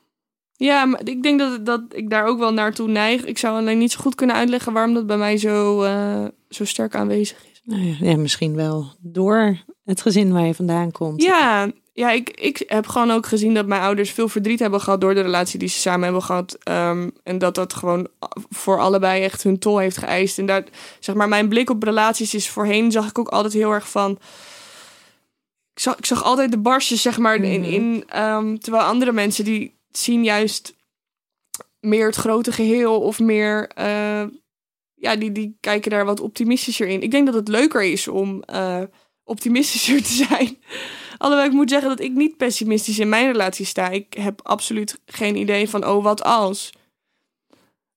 Ja, maar ik denk dat, dat ik daar ook wel naartoe neig. Ik zou alleen niet zo goed kunnen uitleggen waarom dat bij mij zo, eh, zo sterk aanwezig is. Nou ja, ja, misschien wel door het gezin waar je vandaan komt. Ja, ja ik, ik heb gewoon ook gezien dat mijn ouders veel verdriet hebben gehad door de relatie die ze samen hebben gehad. Ehm, en dat dat gewoon voor allebei echt hun tol heeft geëist. En daar, zeg maar, mijn blik op relaties is voorheen, zag ik ook altijd heel erg van. Ik zag, ik zag altijd de barstjes, zeg maar, in. Mhm. in ehm, terwijl andere mensen die zien juist meer het grote geheel of meer. eh, ja, die, die kijken daar wat optimistischer in. Ik denk dat het leuker is om eh, optimistischer [laughs] te zijn. Alhoewel ik moet zeggen dat ik niet pessimistisch in mijn relatie sta. Ik heb absoluut geen idee van, oh, wat als.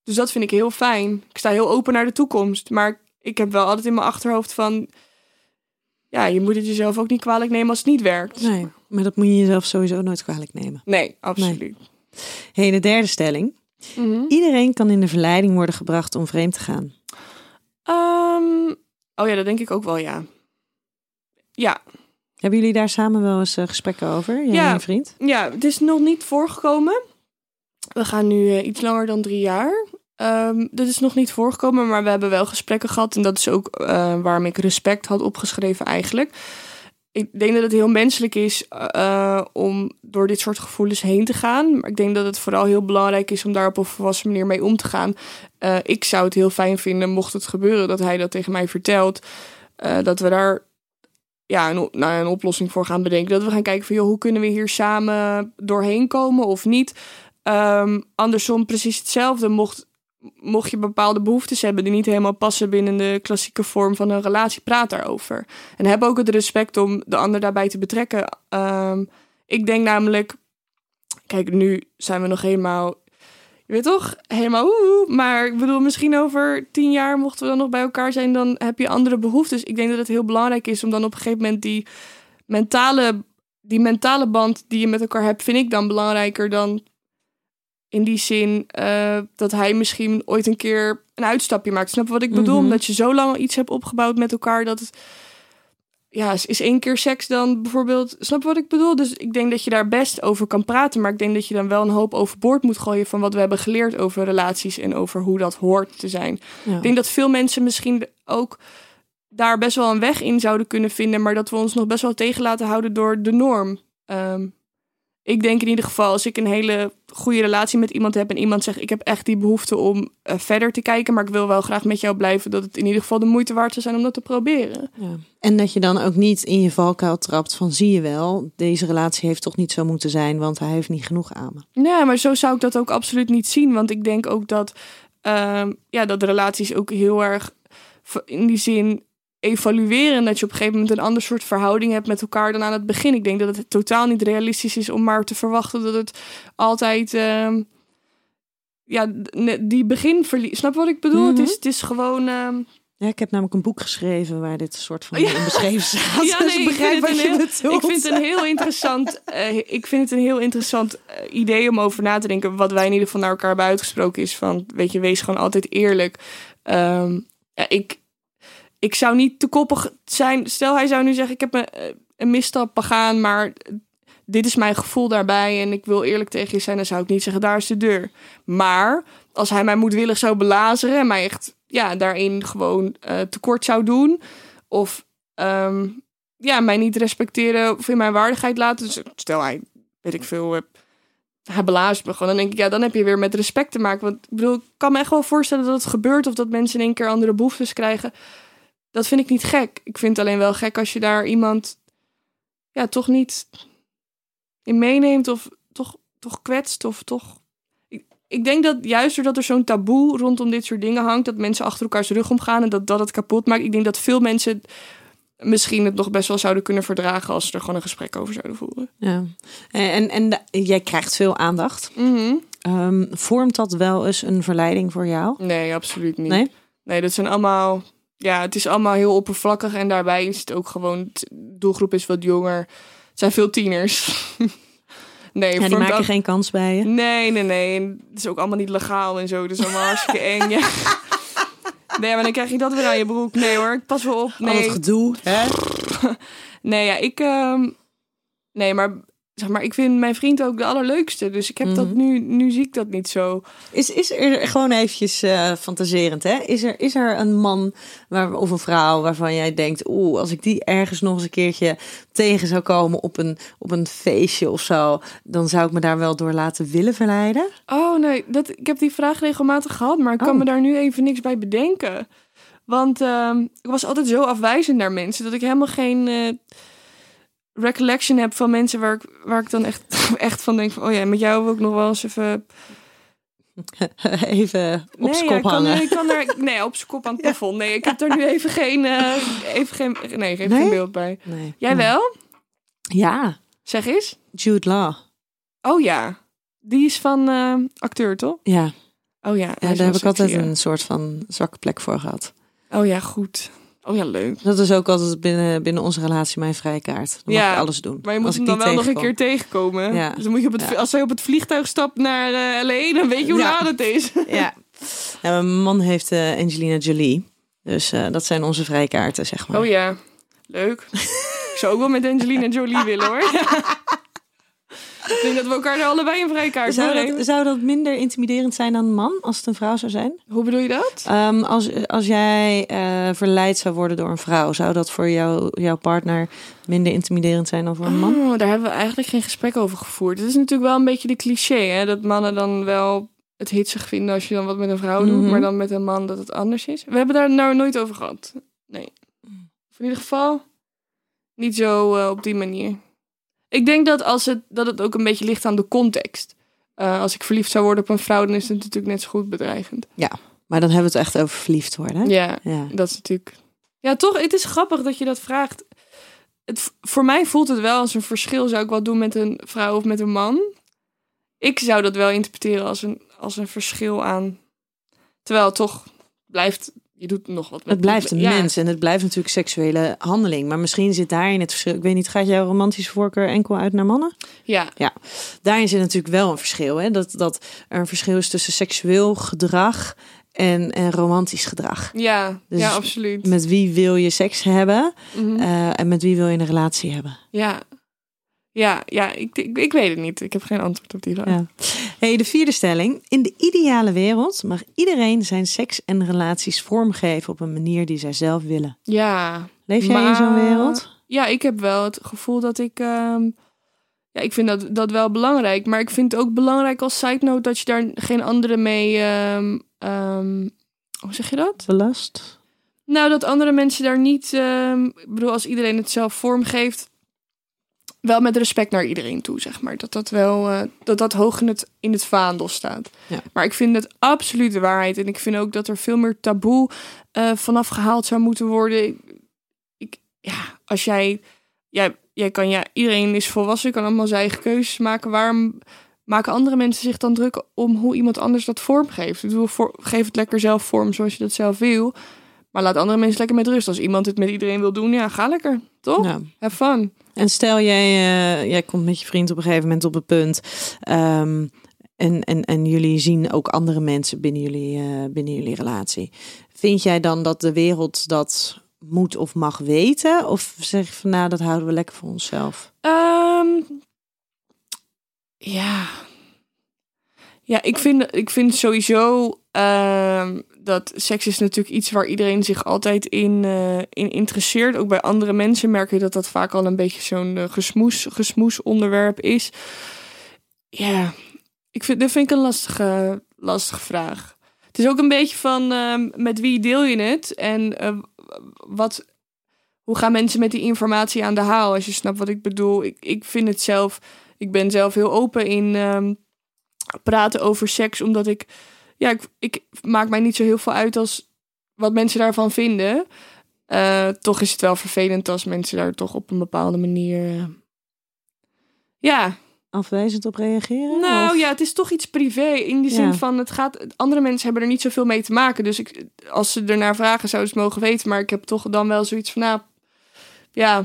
Dus dat vind ik heel fijn. Ik sta heel open naar de toekomst. Maar ik heb wel altijd in mijn achterhoofd van... Ja, je moet het jezelf ook niet kwalijk nemen als het niet werkt. Nee, maar dat moet je jezelf sowieso nooit kwalijk nemen. Nee, absoluut. Hey, de derde stelling. Mhm. Iedereen kan in de verleiding worden gebracht om vreemd te gaan. Ehm, oh ja, dat denk ik ook wel, ja. Ja, Hebben jullie daar samen wel eens eh, gesprekken over, jij Ja. en je vriend? Ja, het is nog niet voorgekomen. We gaan nu eh, iets langer dan drie jaar. Ehm dat is nog niet voorgekomen, maar we hebben wel gesprekken gehad. En dat is ook eh, waarom ik respect had opgeschreven eigenlijk. Ik denk dat het heel menselijk is eh, om door dit soort gevoelens heen te gaan. Maar ik denk dat het vooral heel belangrijk is om daar op een volwassen manier mee om te gaan. Eh, ik zou het heel fijn vinden, mocht het gebeuren, dat hij dat tegen mij vertelt. eh, dat we daar ja, een, een oplossing voor gaan bedenken. Dat we gaan kijken van, joh, hoe kunnen we hier samen doorheen komen of niet. Ehm, andersom precies hetzelfde. Mocht, mocht je bepaalde behoeftes hebben die niet helemaal passen binnen de klassieke vorm van een relatie, praat daarover. En heb ook het respect om de ander daarbij te betrekken. Ehm, ik denk namelijk, kijk, nu zijn we nog helemaal, je weet toch, helemaal oeh, maar ik bedoel, misschien over tien jaar mochten we dan nog bij elkaar zijn, dan heb je andere behoeftes. Ik denk dat het heel belangrijk is om dan op een gegeven moment die mentale, die mentale band die je met elkaar hebt, vind ik dan belangrijker dan in die zin eh, dat hij misschien ooit een keer een uitstapje maakt. Snap je wat ik bedoel? Mhm. Omdat je zo lang iets hebt opgebouwd met elkaar dat het ja, is, één keer seks dan bijvoorbeeld. Snap je wat ik bedoel? Dus ik denk dat je daar best over kan praten. Maar ik denk dat je dan wel een hoop overboord moet gooien van wat we hebben geleerd over relaties en over hoe dat hoort te zijn. Ja. Ik denk dat veel mensen misschien ook daar best wel een weg in zouden kunnen vinden, maar dat we ons nog best wel tegen laten houden door de norm. Ehm, ik denk in ieder geval, als ik een hele goede relatie met iemand heb en iemand zegt: Ik heb echt die behoefte om eh, verder te kijken, maar ik wil wel graag met jou blijven, dat het in ieder geval de moeite waard zou zijn om dat te proberen. Ja. En dat je dan ook niet in je valkuil trapt van zie je wel, deze relatie heeft toch niet zo moeten zijn, want hij heeft niet genoeg aan me. Ja, maar zo zou ik dat ook absoluut niet zien. Want ik denk ook dat, ehm, ja, dat relaties ook heel erg in die zin evalueren. En dat je op een gegeven moment een ander soort verhouding hebt met elkaar dan aan het begin. Ik denk dat het totaal niet realistisch is om maar te verwachten dat het altijd. ehm, ja, die begin verliest. Snap je wat ik bedoel? Mhm. het, is, het is gewoon. ehm, Ja, ik heb namelijk een boek geschreven waar dit soort van [laughs] Ja. beschreven [laughs] staat. Ja, dus nee, ik ik begrijp wat het je een heel- bedoelt. Ik vind het een heel interessant, [laughs] eh, ik vind het een heel interessant eh, idee om over na te denken. Wat wij in ieder geval naar elkaar hebben uitgesproken is van, weet je, wees gewoon altijd eerlijk. Ehm, ja, ik, ik zou niet te koppig zijn. Stel, hij zou nu zeggen: Ik heb een, eh, een misstap begaan, maar dit is mijn gevoel daarbij. En ik wil eerlijk tegen je zijn. Dan zou ik niet zeggen: Daar is de deur. Maar als hij mij moedwillig zou belazeren en mij echt ja, daarin gewoon uh, tekort zou doen. Of ehm, ja, mij niet respecteren of in mijn waardigheid laten. Dus stel hij, weet ik veel, hij belazert me gewoon. Dan denk ik, ja, dan heb je weer met respect te maken. Want ik bedoel, ik kan me echt wel voorstellen dat het gebeurt of dat mensen in één keer andere behoeftes krijgen. Dat vind ik niet gek. Ik vind het alleen wel gek als je daar iemand ja, toch niet in meeneemt of toch, toch kwetst of toch. Ik, ik denk dat juist doordat er zo'n taboe rondom dit soort dingen hangt, dat mensen achter elkaars rug omgaan en dat dat het kapot maakt. Ik denk dat veel mensen misschien het nog best wel zouden kunnen verdragen als ze er gewoon een gesprek over zouden voeren. Ja. En, en, jij krijgt veel aandacht. Mm vormt dat wel eens een verleiding voor jou? Nee, absoluut niet. Nee? Nee, dat zijn allemaal... Ja, het is allemaal heel oppervlakkig en daarbij is het ook gewoon... De doelgroep is wat jonger. Het zijn veel tieners. [laughs] nee, ja, die maken geen kans bij je? Nee, nee, nee. En het is ook allemaal niet legaal en zo. Is allemaal hartstikke eng. Ja. [laughs] Nee, maar dan krijg je dat weer aan je broek. Nee hoor, pas wel op. Nee. Al het gedoe, hè? [laughs] nee, ja, ik... Um... Nee, maar zeg maar, ik vind mijn vriend ook de allerleukste. Dus ik heb dat mhm. nu, nu zie ik dat niet zo. Is, is er gewoon eventjes uh, fantaserend, hè? Is er, is er een man waar, of een vrouw waarvan jij denkt, oeh, als ik die ergens nog eens een keertje tegen zou komen op een, op een feestje of zo, dan zou ik me daar wel door laten willen verleiden? Oh nee, dat, ik heb die vraag regelmatig gehad, maar ik kan oh. me daar nu even niks bij bedenken. Want uh, ik was altijd zo afwijzend naar mensen dat ik helemaal geen. Uh, recollection heb van mensen waar ik, waar ik dan echt, [laughs] echt van denk van, oh ja, met jou wil ik nog wel eens even... [laughs] Even op nee, kop hangen. Kan, ik kan er, nee, op zijn kop aan [laughs] het plafond. Nee, ik heb er nu even geen, uh, even geen, nee, geen, geen beeld bij. Nee. Jij wel? Ja. Zeg eens. Jude Law. Oh ja. Die is van uh, acteur, toch? Ja. Oh ja. ja daar heb ik altijd een soort van zwakke plek voor gehad. Oh ja, goed. Oh ja, leuk. Dat is ook altijd binnen, binnen onze relatie mijn vrijkaart. Dan ja, mag ik alles doen. Maar je moet hem dan wel nog een keer tegenkomen. Ja. Dus dan moet je op het, als hij op het vliegtuig stapt naar uh, eh, LA, dan weet je hoe laat het is. [laughs] Ja. ja, mijn man heeft uh, Angelina Jolie. Dus uh, dat zijn onze vrijkaarten, zeg maar. Oh ja, leuk. ik zou ook wel met Angelina Jolie willen hoor. [laughs] [laughs] Ik denk dat we elkaar er allebei een vrijkaart zou dat, zou dat minder intimiderend zijn dan een man als het een vrouw zou zijn? Hoe bedoel je dat? Um, als, als jij uh, verleid zou worden door een vrouw, zou dat voor jou, jouw partner minder intimiderend zijn dan voor een man? Oh, daar hebben we eigenlijk geen gesprek over gevoerd. Het is natuurlijk wel een beetje de cliché, hè? dat mannen dan wel het hitsig vinden als je dan wat met een vrouw doet, mhm. maar dan met een man dat het anders is. We hebben daar nou nooit over gehad. Nee. in ieder geval niet zo uh, op die manier. Ik denk dat, als het, dat het ook een beetje ligt aan de context. Uh, als ik verliefd zou worden op een vrouw, dan is het natuurlijk net zo goed bedreigend. Ja, maar dan hebben we het echt over verliefd worden. Ja, ja, dat is natuurlijk. Ja, toch, het is grappig dat je dat vraagt. Het, voor mij voelt het wel als een verschil. Zou ik wat doen met een vrouw of met een man? Ik zou dat wel interpreteren als een, als een verschil aan. Terwijl het toch blijft je doet nog wat. Met het blijft een mens en het blijft natuurlijk seksuele handeling. Maar misschien zit daarin het verschil. Ik weet niet, gaat jouw romantische voorkeur enkel uit naar mannen? Ja. Ja, daarin zit natuurlijk wel een verschil. Hè? Dat, dat er een verschil is tussen seksueel gedrag en, en romantisch gedrag. Ja, dus ja, absoluut. Met wie wil je seks hebben mhm. eh, en met wie wil je een relatie hebben? Ja, ja, ja ik, ik, ik, weet het niet. Ik heb geen antwoord op die vraag. Ja. Hey, de vierde stelling. In de ideale wereld mag iedereen zijn seks en relaties vormgeven op een manier die zij zelf willen. Ja. Leef jij in zo'n wereld? Ja, ik heb wel het gevoel dat ik... Um, ja, ik vind dat, dat wel belangrijk. Maar ik vind het ook belangrijk als side note dat je daar geen anderen mee... Um, um, hoe zeg je dat? Belast? Nou, dat andere mensen daar niet... ik bedoel, als iedereen het zelf vormgeeft wel met respect naar iedereen toe, zeg maar. Dat dat wel uh, dat dat hoog in het, in het vaandel staat. Ja. Maar ik vind het absoluut de waarheid. En ik vind ook dat er veel meer taboe uh, vanaf gehaald zou moeten worden. Ik, ja, als jij, jij, jij kan, ja, iedereen is volwassen, kan allemaal zijn eigen keuzes maken. Waarom maken andere mensen zich dan druk om hoe iemand anders dat vormgeeft? Ik bedoel, voor, geef het lekker zelf vorm zoals je dat zelf wil. Maar laat andere mensen lekker met rust. Als iemand het met iedereen wil doen, ja, ga lekker. Toch? Ja. Have fun. En stel jij, uh, jij komt met je vriend op een gegeven moment op het punt. Um, en, en, en jullie zien ook andere mensen binnen jullie, uh, binnen jullie relatie. Vind jij dan dat de wereld dat moet of mag weten? Of zeg je van nou, dat houden we lekker voor onszelf? Ehm, ja. Ja, ik vind, ik vind sowieso ehm, dat seks is natuurlijk iets waar iedereen zich altijd in, eh, in interesseert. Ook bij andere mensen merk je dat dat vaak al een beetje zo'n eh, gesmoes, gesmoes onderwerp is. Ja, ik vind, dat vind ik een lastige, lastige vraag. Het is ook een beetje van ehm, met wie deel je het en eh, wat, hoe gaan mensen met die informatie aan de haal? Als je snapt wat ik bedoel. Ik, ik vind het zelf, ik ben zelf heel open in ehm, praten over seks, omdat ik, ja, ik, ik maak mij niet zo heel veel uit als wat mensen daarvan vinden. Eh, toch is het wel vervelend als mensen daar toch op een bepaalde manier. eh, ja, Afwijzend op reageren? nou Of- ja, het is toch iets privé. In die zin Ja. van, het gaat, andere mensen hebben er niet zoveel mee te maken. Dus ik, als ze ernaar vragen, zouden ze het mogen weten. Maar ik heb toch dan wel zoiets van, nou, ja,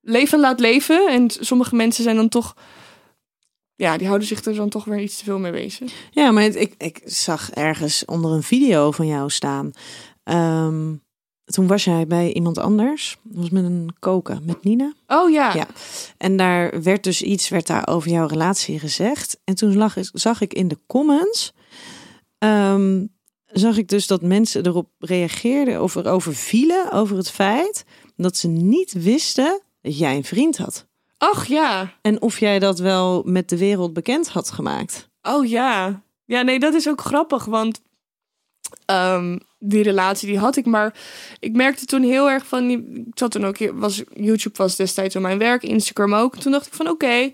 leven laat leven. En sommige mensen zijn dan toch, ja, die houden zich er dan toch weer iets te veel mee bezig. Ja, maar het- ik, ik zag ergens onder een video van jou staan. Ehm, toen was jij bij iemand anders. Dat was met een koken, met Nina. Oh ja, Ja. En daar werd dus iets werd daar over jouw relatie gezegd. En toen lag, zag ik in de comments. ehm, zag ik dus dat mensen erop reageerden of erover vielen. Over het feit dat ze niet wisten dat jij een vriend had. Ach ja, En of jij dat wel met de wereld bekend had gemaakt. oh ja. Ja, nee, dat is ook grappig, want ehm, die relatie die had ik, maar ik merkte toen heel erg van, ik zat toen ook, was, YouTube was destijds al mijn werk, Instagram ook. Toen dacht ik van oké,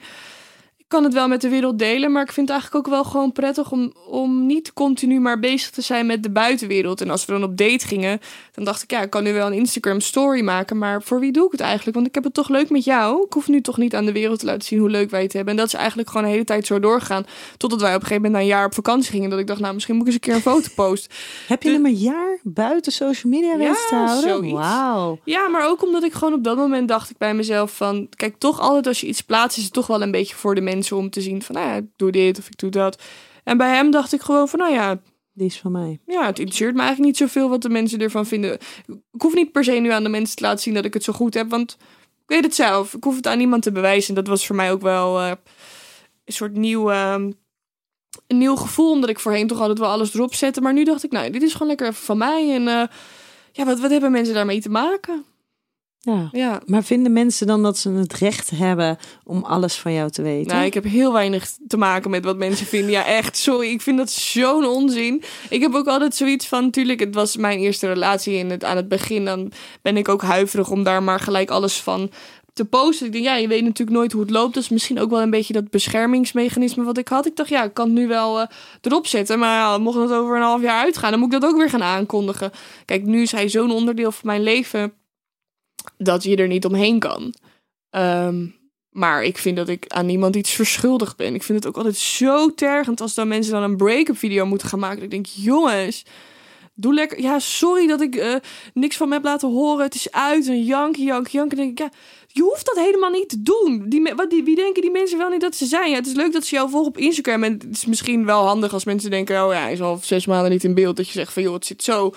ik kan het wel met de wereld delen, maar ik vind het eigenlijk ook wel gewoon prettig om, om niet continu maar bezig te zijn met de buitenwereld. En als we dan op date gingen, dan dacht ik ja, ik kan nu wel een Instagram story maken, maar voor wie doe ik het eigenlijk? Want ik heb het toch leuk met jou. Ik hoef nu toch niet aan de wereld te laten zien hoe leuk wij het hebben. En dat is eigenlijk gewoon de hele tijd zo doorgegaan, totdat wij op een gegeven moment na een jaar op vakantie gingen. Dat ik dacht, nou misschien moet ik eens een keer een foto [laughs] posten. Heb je hem een jaar buiten social media Ja, te houden? Wauw. Ja, maar ook omdat ik gewoon op dat moment dacht ik bij mezelf van... Kijk, toch altijd als je iets plaatst is het toch wel een beetje voor de mensen om te zien van... Nou ja, ik doe dit of ik doe dat. En bij hem dacht ik gewoon van, nou ja, Die is van mij. ja, het interesseert me eigenlijk niet zoveel wat de mensen ervan vinden. Ik hoef niet per se nu aan de mensen te laten zien dat ik het zo goed heb, want ik weet het zelf. Ik hoef het aan niemand te bewijzen. En dat was voor mij ook wel eh, een soort nieuw, ehm, een nieuw gevoel, omdat ik voorheen toch altijd wel alles erop zette. Maar nu dacht ik, nou, dit is gewoon lekker even van mij. En eh, ja, wat, wat hebben mensen daarmee te maken? Ja. Ja, Maar vinden mensen dan dat ze het recht hebben om alles van jou te weten? Nou, ik heb heel weinig te maken met wat mensen vinden. Ja, echt, sorry. Ik vind dat zo'n onzin. Ik heb ook altijd zoiets van, natuurlijk, het was mijn eerste relatie en het, aan het begin dan ben ik ook huiverig om daar maar gelijk alles van te posten. Ik denk, ja, je weet natuurlijk nooit hoe het loopt. Dat is misschien ook wel een beetje dat beschermingsmechanisme wat ik had. Ik dacht, ja, ik kan het nu wel eh, erop zetten. Maar ja, mocht het over een half jaar uitgaan, dan moet ik dat ook weer gaan aankondigen. Kijk, nu is hij zo'n onderdeel van mijn leven dat je er niet omheen kan. Ehm, maar ik vind dat ik aan niemand iets verschuldigd ben. Ik vind het ook altijd zo tergend als dan mensen dan een break-up video moeten gaan maken. Ik denk, jongens, doe lekker. Ja, sorry dat ik eh, niks van me heb laten horen. Het is uit en jank, jank, jank. En denk ik, ja, je hoeft dat helemaal niet te doen. Die, wat, die, wie denken die mensen wel niet dat ze zijn? Ja, het is leuk dat ze jou volgen op Instagram. En het is misschien wel handig als mensen denken, oh ja, hij is al zes maanden niet in beeld. Dat je zegt van, joh, het zit zo.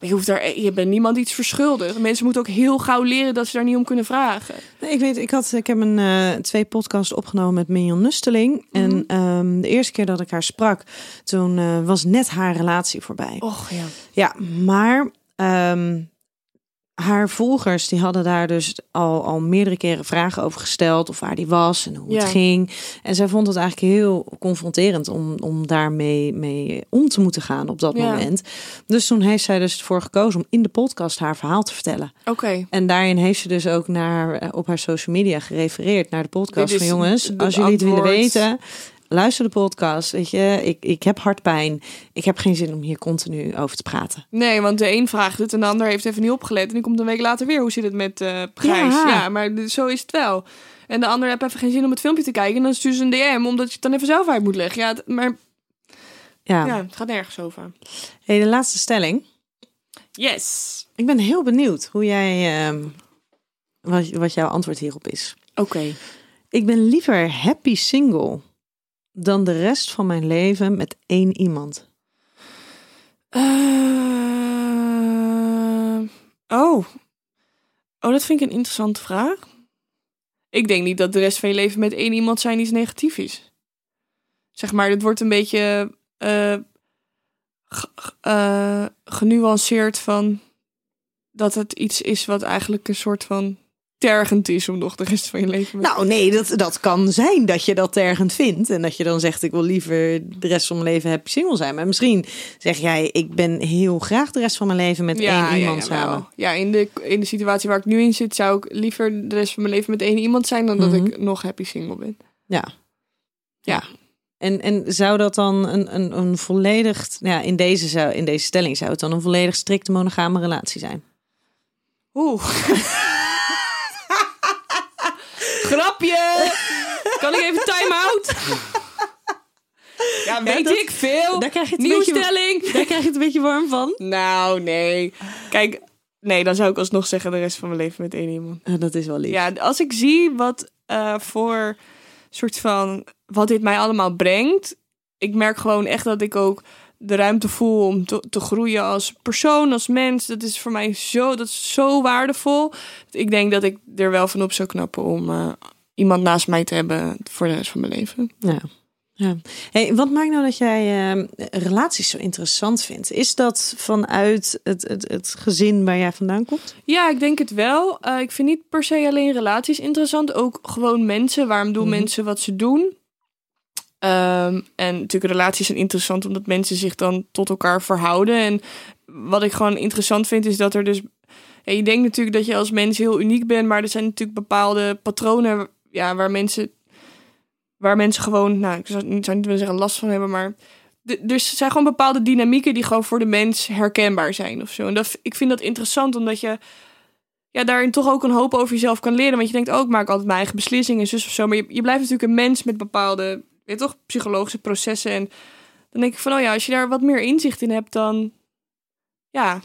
Maar je, hoeft daar, je bent niemand iets verschuldigd. Mensen moeten ook heel gauw leren dat ze daar niet om kunnen vragen. Nee, ik weet, ik, had, ik heb een, eh, twee podcasts opgenomen met Mignon Nusteling. En ehm, de eerste keer dat ik haar sprak, toen eh, was net haar relatie voorbij. Och ja. Ja, maar ehm, haar volgers die hadden daar dus al, al meerdere keren vragen over gesteld. Of waar die was en hoe Ja. het ging. En zij vond het eigenlijk heel confronterend om, om daarmee mee om te moeten gaan op dat Ja. moment. Dus toen heeft zij dus ervoor gekozen om in de podcast haar verhaal te vertellen. Oké. En daarin heeft ze dus ook naar, eh, op haar social media gerefereerd naar de podcast. Van jongens, als jullie het willen weten, luister de podcast. Weet je, ik, ik heb hartpijn. Ik heb geen zin om hier continu over te praten. Nee, want de een vraagt het en de ander heeft even niet opgelet. En die komt een week later weer. Hoe zit het met eh prijs? Ja. Ja. maar zo is het wel. En de ander heeft even geen zin om het filmpje te kijken. En dan stuurt ze een DM, omdat je het dan even zelf uit moet leggen. Ja, het- maar Ja. ja, het gaat nergens over. Hey, de laatste stelling. Yes. Ik ben heel benieuwd hoe jij, ehm, wat, wat jouw antwoord hierop is. Oké. Ik ben liever happy single dan de rest van mijn leven met één iemand. Eh, oh. Oh, dat vind ik een interessante vraag. Ik denk niet dat de rest van je leven met één iemand zijn iets negatief is. Zeg maar, het wordt een beetje eh, eh, genuanceerd van dat het iets is wat eigenlijk een soort van tergend is om nog de rest van je leven met Nou, nee, dat, dat kan zijn dat je dat tergend vindt. En dat je dan zegt, ik wil liever de rest van mijn leven happy single zijn. Maar misschien zeg jij, ik ben heel graag de rest van mijn leven met één iemand wel. samen. Ja, in de, in de situatie waar ik nu in zit, zou ik liever de rest van mijn leven met één iemand zijn dan dat Mhm. ik nog happy single ben. Ja. Ja. En, en zou dat dan een, een, een volledig, ja, in deze, zou, in deze stelling zou het dan een volledig strikte monogame relatie zijn? Oeh. [laughs] Grapje! Kan ik even time-out? Ja, weet dat- ik veel. Daar krijg je het Nieuwe beetje- stelling. Daar krijg je het een beetje warm van. Nou, nee. Kijk, nee, dan zou ik alsnog zeggen de rest van mijn leven met één iemand. Dat is wel lief. Ja, als ik zie wat eh, voor soort van wat dit mij allemaal brengt, ik merk gewoon echt dat ik ook de ruimte voel om te, te groeien als persoon, als mens. Dat is voor mij zo, dat is zo waardevol. Ik denk dat ik er wel van op zou knappen om eh, iemand naast mij te hebben voor de rest van mijn leven. Ja. ja. Hey, wat maakt nou dat jij eh, relaties zo interessant vindt? Is dat vanuit het, het, het gezin waar jij vandaan komt? Ja, ik denk het wel. Eh, ik vind niet per se alleen relaties interessant, ook gewoon mensen. Waarom doen Mhm. mensen wat ze doen? Ehm, en natuurlijk relaties zijn interessant omdat mensen zich dan tot elkaar verhouden. En wat ik gewoon interessant vind is dat er dus... Ja, je denkt natuurlijk dat je als mens heel uniek bent, maar er zijn natuurlijk bepaalde patronen ja, waar mensen... Waar mensen gewoon, nou, ik zou niet, willen zeggen last van hebben, maar er zijn gewoon bepaalde dynamieken die gewoon voor de mens herkenbaar zijn of zo. En dat, ik vind dat interessant omdat je ja, daarin toch ook een hoop over jezelf kan leren. Want je denkt ook, ik maak altijd mijn eigen beslissingen, zus of zo. Maar je, je blijft natuurlijk een mens met bepaalde, weet toch, psychologische processen. En dan denk ik van, oh ja, als je daar wat meer inzicht in hebt, dan ja.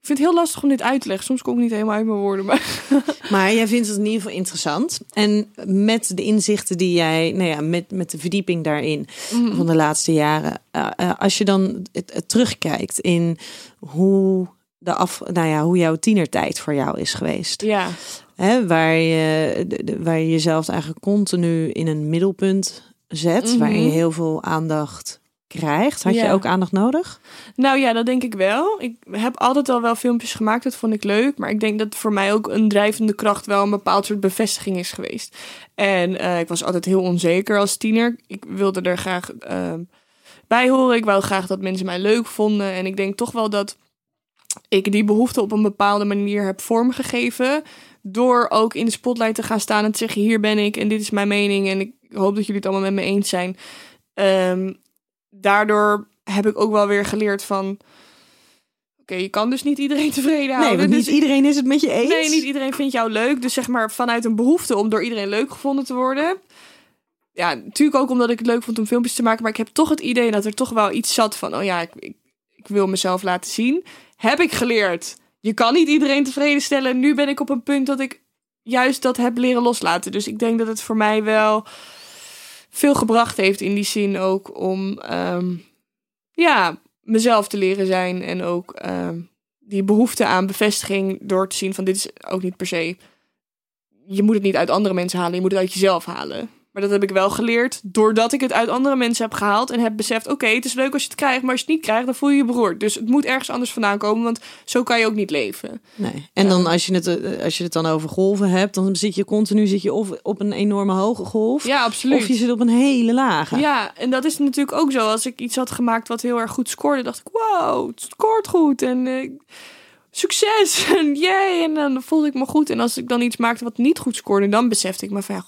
Ik vind het heel lastig om dit uit te leggen. Soms kom ik niet helemaal uit mijn woorden. Maar [laughs] Maar jij vindt het in ieder geval interessant. En met de inzichten die jij, nou ja, met, met de verdieping daarin van de laatste jaren. eh, eh, als je dan het, het terugkijkt in hoe, de af, nou ja, hoe jouw tienertijd voor jou is geweest. ja, Hè, waar, je, de- de- waar je jezelf eigenlijk continu in een middelpunt zet. Mhm. Waarin je heel veel aandacht krijgt. Had je ook aandacht nodig? Nou ja, dat denk ik wel. Ik heb altijd al wel filmpjes gemaakt, dat vond ik leuk. Maar ik denk dat voor mij ook een drijvende kracht wel een bepaald soort bevestiging is geweest. En eh, ik was altijd heel onzeker als tiener. Ik wilde er graag ehm, bij horen. Ik wou graag dat mensen mij leuk vonden. En ik denk toch wel dat ik die behoefte op een bepaalde manier heb vormgegeven. Door ook in de spotlight te gaan staan en te zeggen: hier ben ik en dit is mijn mening. En ik hoop dat jullie het allemaal met me eens zijn. Ehm, daardoor heb ik ook wel weer geleerd van... Oké, je kan dus niet iedereen [laughs] tevreden Nee, houden. want niet dus iedereen is het met je eens. Nee, niet iedereen vindt jou leuk. Dus zeg maar vanuit een behoefte om door iedereen leuk gevonden te worden. Ja, natuurlijk ook omdat ik het leuk vond om filmpjes te maken. Maar ik heb toch het idee dat er toch wel iets zat van... Oh ja, ik, ik, ik wil mezelf laten zien. Heb ik geleerd. Je kan niet iedereen tevreden stellen. Nu ben ik op een punt dat ik juist dat heb leren loslaten. Dus ik denk dat het voor mij wel veel gebracht heeft in die zin ook om... ehm, ja, mezelf te leren zijn. En ook ehm, die behoefte aan bevestiging door te zien van dit is ook niet per se. Je moet het niet uit andere mensen halen, je moet het uit jezelf halen. Maar dat heb ik wel geleerd doordat ik het uit andere mensen heb gehaald en heb beseft: oké, het is leuk als je het krijgt, maar als je het niet krijgt, dan voel je je beroerd. Dus het moet ergens anders vandaan komen, want zo kan je ook niet leven. Nee. En dan als je, het, eh, als je het dan over golven hebt, dan zit je continu zit je of op een enorme hoge golf, Ja, absoluut. of je zit op een hele lage. Ja, en dat is natuurlijk ook zo. Als ik iets had gemaakt wat heel erg goed scoorde, dacht ik: wow, het scoort goed. En eh, succes. [laughs] En jee. En dan voelde ik me goed. En als ik dan iets maakte wat niet goed scoorde, dan besefte ik me van: ja,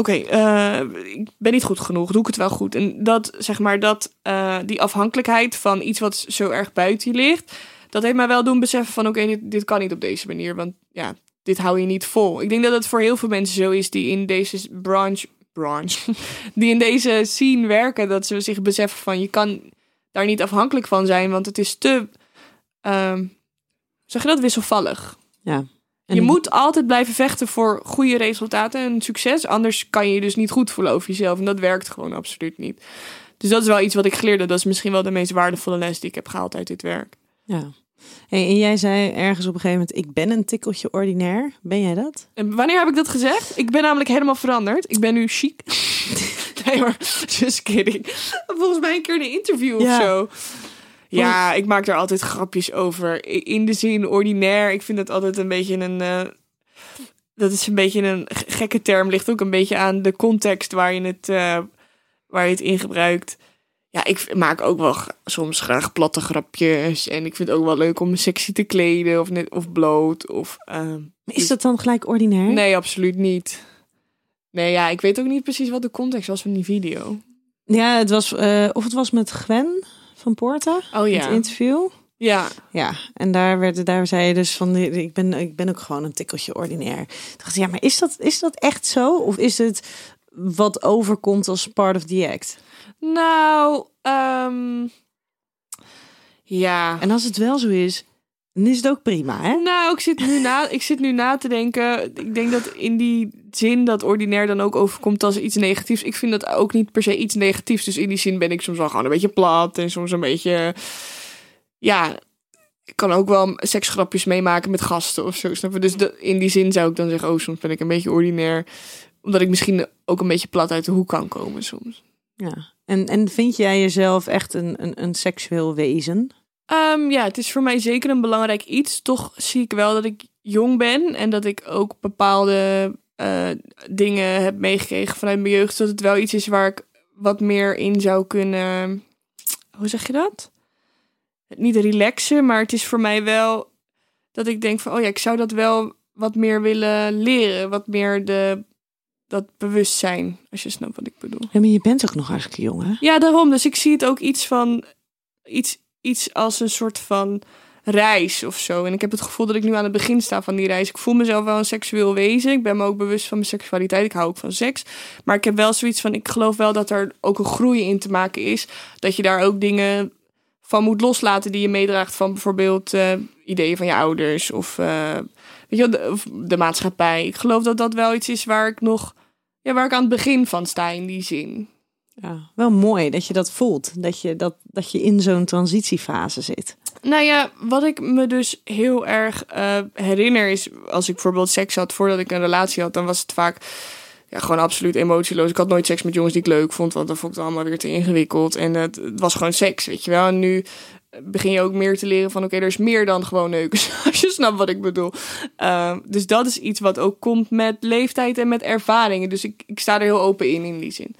oké, eh, ik ben niet goed genoeg. Doe ik het wel goed? En dat, zeg maar, dat, eh, die afhankelijkheid van iets wat zo erg buiten je ligt, dat heeft mij wel doen beseffen van: oké, dit, kan niet op deze manier. Want ja, dit hou je niet vol. Ik denk dat het voor heel veel mensen zo is die in deze branche, branche [laughs] die in deze scene werken, dat ze zich beseffen van je kan daar niet afhankelijk van zijn, want het is te, ehm, zeg je dat, wisselvallig. Ja. En je moet altijd blijven vechten voor goede resultaten en succes, anders kan je je dus niet goed voelen over jezelf en dat werkt gewoon absoluut niet. Dus dat is wel iets wat ik geleerd heb. Dat is misschien wel de meest waardevolle les die ik heb gehaald uit dit werk. Ja. Hey, en jij zei ergens op een gegeven moment: Ik ben een tikkeltje ordinair. Ben jij dat? En wanneer heb ik dat gezegd? Ik ben namelijk helemaal veranderd. Ik ben nu chic. [laughs] nee hoor, just kidding. Volgens mij een keer in een interview Ja. of zo. Ja, ik maak daar altijd grapjes over. In de zin ordinair. Ik vind dat altijd een beetje een... eh, dat is een beetje een gekke term. Ligt ook een beetje aan de context waar je het, eh, waar je het in gebruikt. Ja, ik maak ook wel soms graag platte grapjes. En ik vind het ook wel leuk om me sexy te kleden. Of, net, of bloot. Of, ehm, Is dat dan gelijk ordinair? Nee, absoluut niet. Nee, ja, ik weet ook niet precies wat de context was van die video. Ja, het was, eh, of het was met Gwen van Poorten. Oh Het interview. Ja. Ja, en daar, werd, daar zei je dus van, ik ben, ik ben ook gewoon een tikkeltje ordinair. Ik dacht, ja, maar is dat, is dat echt zo? Of is het wat overkomt als part of the act? Nou, ehm ja. En als het wel zo is, is het ook prima, hè? Nou, ik zit, nu na, ik zit nu na te denken. Ik denk dat in die zin dat ordinair dan ook overkomt als iets negatiefs. Ik vind dat ook niet per se iets negatiefs. Dus in die zin ben ik soms wel gewoon een beetje plat en soms een beetje. Ja, ik kan ook wel seksgrapjes meemaken met gasten of zo. Snap je? Dus de- in die zin zou ik dan zeggen: Oh, soms ben ik een beetje ordinair. Omdat ik misschien ook een beetje plat uit de hoek kan komen soms. Ja. En, en vind jij jezelf echt een, een, een seksueel wezen? Ehm, ja, het is voor mij zeker een belangrijk iets. Toch zie ik wel dat ik jong ben en dat ik ook bepaalde eh, dingen heb meegekregen vanuit mijn jeugd. Dat het wel iets is waar ik wat meer in zou kunnen. Hoe zeg je dat? Niet relaxen, maar het is voor mij wel dat ik denk van, oh ja, ik zou dat wel wat meer willen leren. Wat meer de, dat bewustzijn, als je snapt wat ik bedoel. Ja, maar je bent ook nog hartstikke jong, hè? Ja, daarom. Dus ik zie het ook iets van iets, iets als een soort van reis of zo. En ik heb het gevoel dat ik nu aan het begin sta van die reis. Ik voel mezelf wel een seksueel wezen. Ik ben me ook bewust van mijn seksualiteit. Ik hou ook van seks. Maar ik heb wel zoiets van, ik geloof wel dat er ook een groei in te maken is. Dat je daar ook dingen van moet loslaten die je meedraagt van bijvoorbeeld eh, ideeën van je ouders of, eh, weet je, wel, de, de maatschappij. Ik geloof dat dat wel iets is waar ik nog, ja, waar ik aan het begin van sta in die zin. Ja. Wel mooi dat je dat voelt. Dat je, dat, dat je in zo'n transitiefase zit. Nou ja, wat ik me dus heel erg eh, herinner is... als ik bijvoorbeeld seks had voordat ik een relatie had... dan was het vaak ja, gewoon absoluut emotieloos. Ik had nooit seks met jongens die ik leuk vond... want dan vond ik het allemaal weer te ingewikkeld. En het, was gewoon seks, weet je wel. En nu begin je ook meer te leren van... oké, er is meer dan gewoon neuken. [laughs] Als je snapt wat ik bedoel. Uh, dus dat is iets wat ook komt met leeftijd en met ervaringen. Dus ik, ik sta er heel open in, in die zin.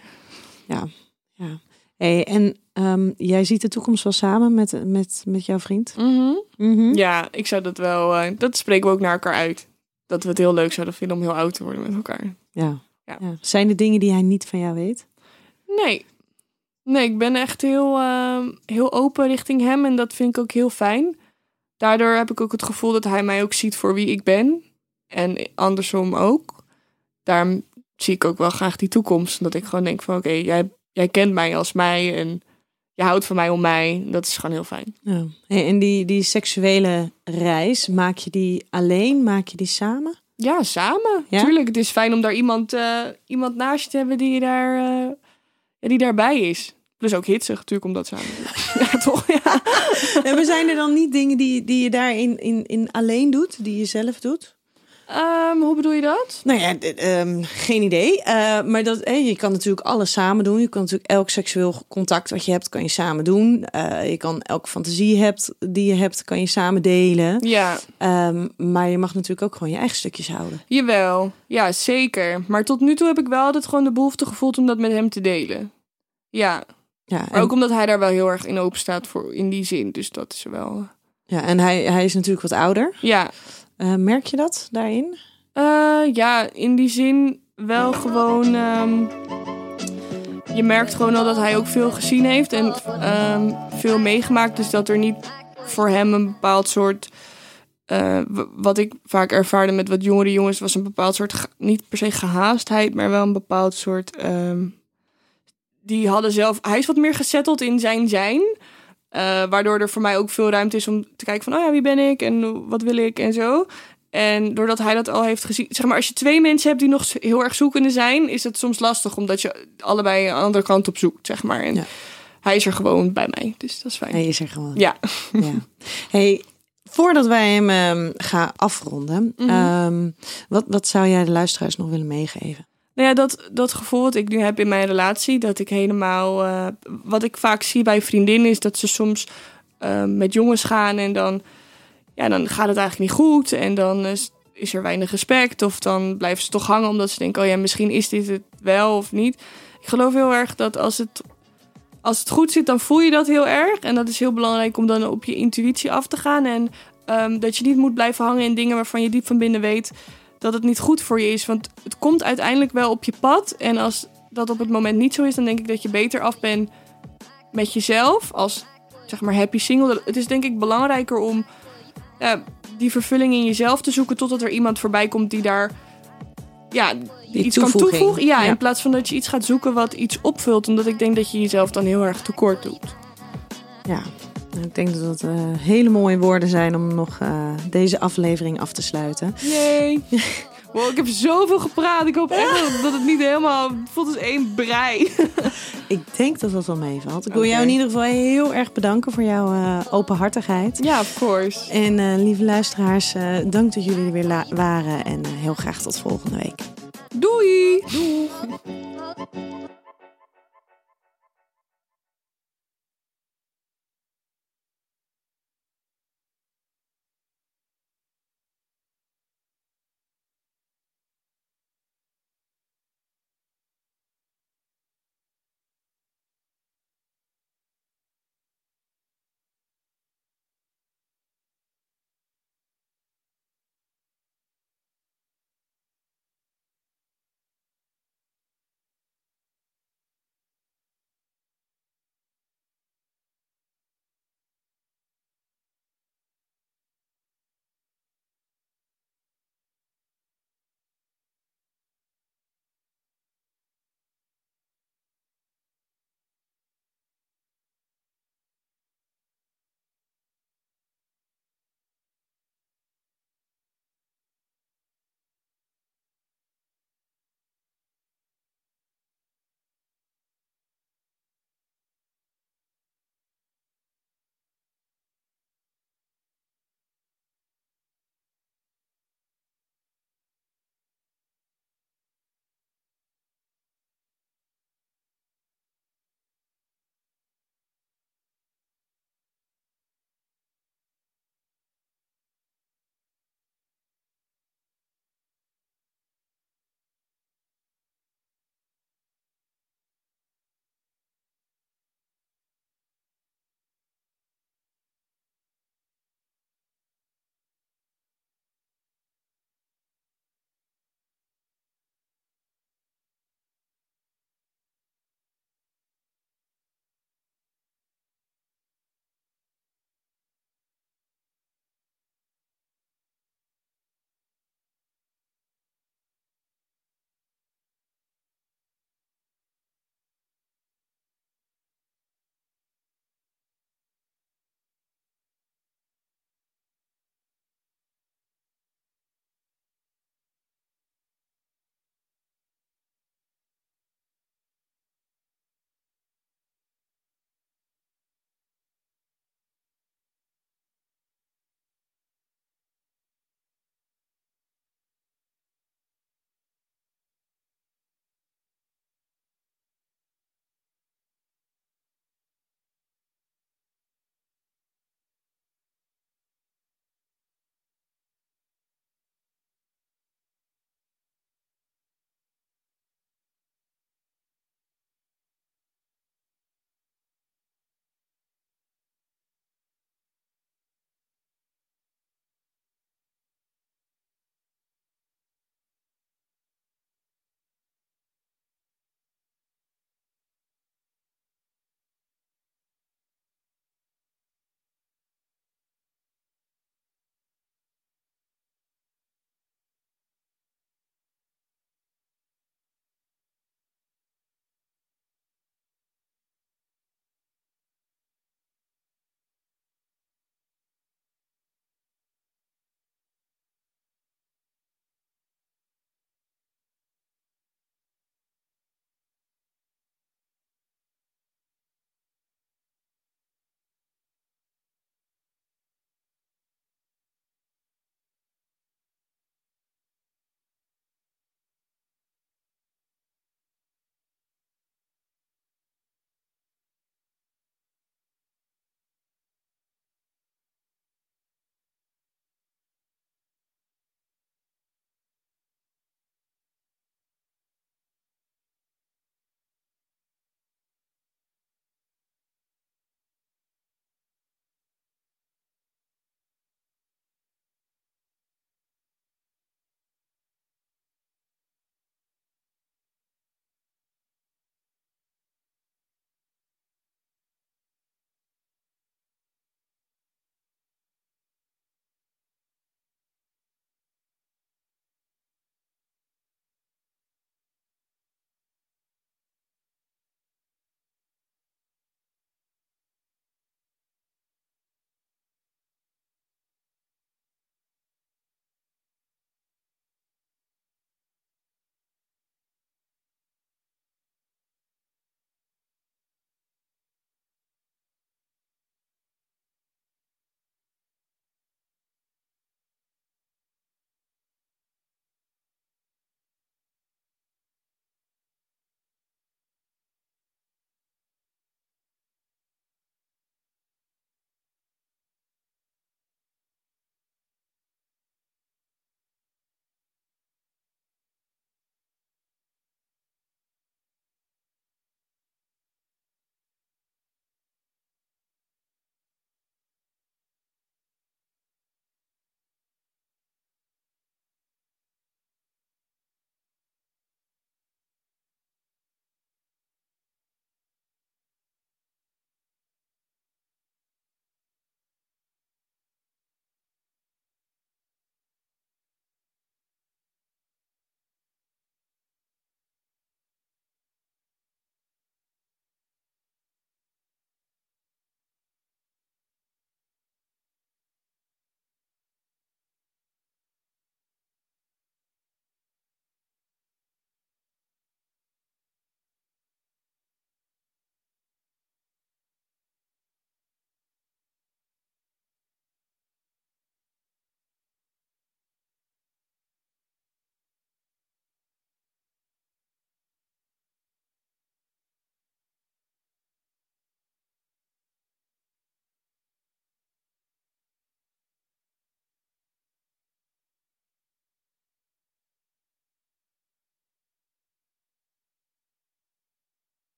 Ja, ja. Hey, en um, jij ziet de toekomst wel samen met, met, met jouw vriend? Mm -hmm. Mm -hmm. Ja, ik zou dat wel... Uh, dat spreken we ook naar elkaar uit. Dat we het heel leuk zouden vinden om heel oud te worden met elkaar. Ja. ja. ja. Zijn er dingen die hij niet van jou weet? Nee. Nee, ik ben echt heel, uh, heel open richting hem. En dat vind ik ook heel fijn. Daardoor heb ik ook het gevoel dat hij mij ook ziet voor wie ik ben. En andersom ook. Daarom zie ik ook wel graag die toekomst. Dat ik gewoon denk van oké, okay, jij, jij kent mij als mij. En je houdt van mij om mij. Dat is gewoon heel fijn. Ja. En die, die seksuele reis, maak je die alleen? Maak je die samen? Ja, samen. Ja? Tuurlijk, het is fijn om daar iemand, uh, iemand naast je te hebben die, daar, uh, ja, die daarbij is. Plus ook hitsig natuurlijk om dat samen [laughs] ja, toch? Ja. En we zijn er dan niet dingen die, die je daarin in, in alleen doet, die je zelf doet? Um, hoe bedoel je dat? Nou ja, um, geen idee. Uh, maar dat, eh, je kan natuurlijk alles samen doen. Je kan natuurlijk elk seksueel contact wat je hebt, kan je samen doen. Uh, je kan elke fantasie hebt, die je hebt, kan je samen delen. Ja. Um, maar je mag natuurlijk ook gewoon je eigen stukjes houden. Jawel, ja, zeker. Maar tot nu toe heb ik wel altijd gewoon de behoefte gevoeld om dat met hem te delen. Ja. ja en... Ook omdat hij daar wel heel erg in open staat voor in die zin. Dus dat is wel. Ja, en hij, hij is natuurlijk wat ouder. Ja. Uh, merk je dat daarin? Uh, ja, in die zin wel gewoon. Um, je merkt gewoon al dat hij ook veel gezien heeft en um, veel meegemaakt. Dus dat er niet voor hem een bepaald soort. Uh, wat ik vaak ervaarde met wat jongere jongens was een bepaald soort. Niet per se gehaastheid, maar wel een bepaald soort. Um, die hadden zelf. Hij is wat meer gezetteld in zijn zijn. Uh, waardoor er voor mij ook veel ruimte is om te kijken van, oh ja, wie ben ik en wat wil ik en zo. En doordat hij dat al heeft gezien, zeg maar, als je twee mensen hebt die nog heel erg zoekende zijn, is het soms lastig omdat je allebei een andere kant op zoekt, zeg maar. En ja. hij is er gewoon bij mij, dus dat is fijn. Hij is er gewoon. Ja. ja. Hey, Voordat wij hem ehm, gaan afronden, Mhm. ehm, wat, wat zou jij de luisteraars nog willen meegeven? Nou ja, dat, dat gevoel wat ik nu heb in mijn relatie, dat ik helemaal. eh, wat ik vaak zie bij vriendinnen, is dat ze soms eh, met jongens gaan en dan. Ja, dan gaat het eigenlijk niet goed. En dan is, is er weinig respect. Of dan blijven ze toch hangen omdat ze denken: oh ja, misschien is dit het wel of niet. Ik geloof heel erg dat als het, als het goed zit, dan voel je dat heel erg. En dat is heel belangrijk om dan op je intuïtie af te gaan. En ehm, dat je niet moet blijven hangen in dingen waarvan je diep van binnen weet dat het niet goed voor je is. Want het komt uiteindelijk wel op je pad. En als dat op het moment niet zo is, dan denk ik dat je beter af bent met jezelf. Als zeg maar happy single. Het is denk ik belangrijker om ja, die vervulling in jezelf te zoeken. Totdat er iemand voorbij komt die daar ja, die iets kan toevoegen. Ja, Ja. in plaats van dat je iets gaat zoeken wat iets opvult. Omdat ik denk dat je jezelf dan heel erg tekort doet. Ja, ik denk dat dat eh, hele mooie woorden zijn om nog eh, deze aflevering af te sluiten. Yay. [laughs] Wow, ik heb zoveel gepraat. Ik hoop echt dat- het niet helemaal het voelt als één brei. [laughs] Ik denk dat dat wel meevalt. Ik wil jou in ieder geval heel erg bedanken voor jouw eh, openhartigheid. Ja, of course. En lieve luisteraars, dank dat jullie er weer waren. En heel graag tot volgende week. Doei!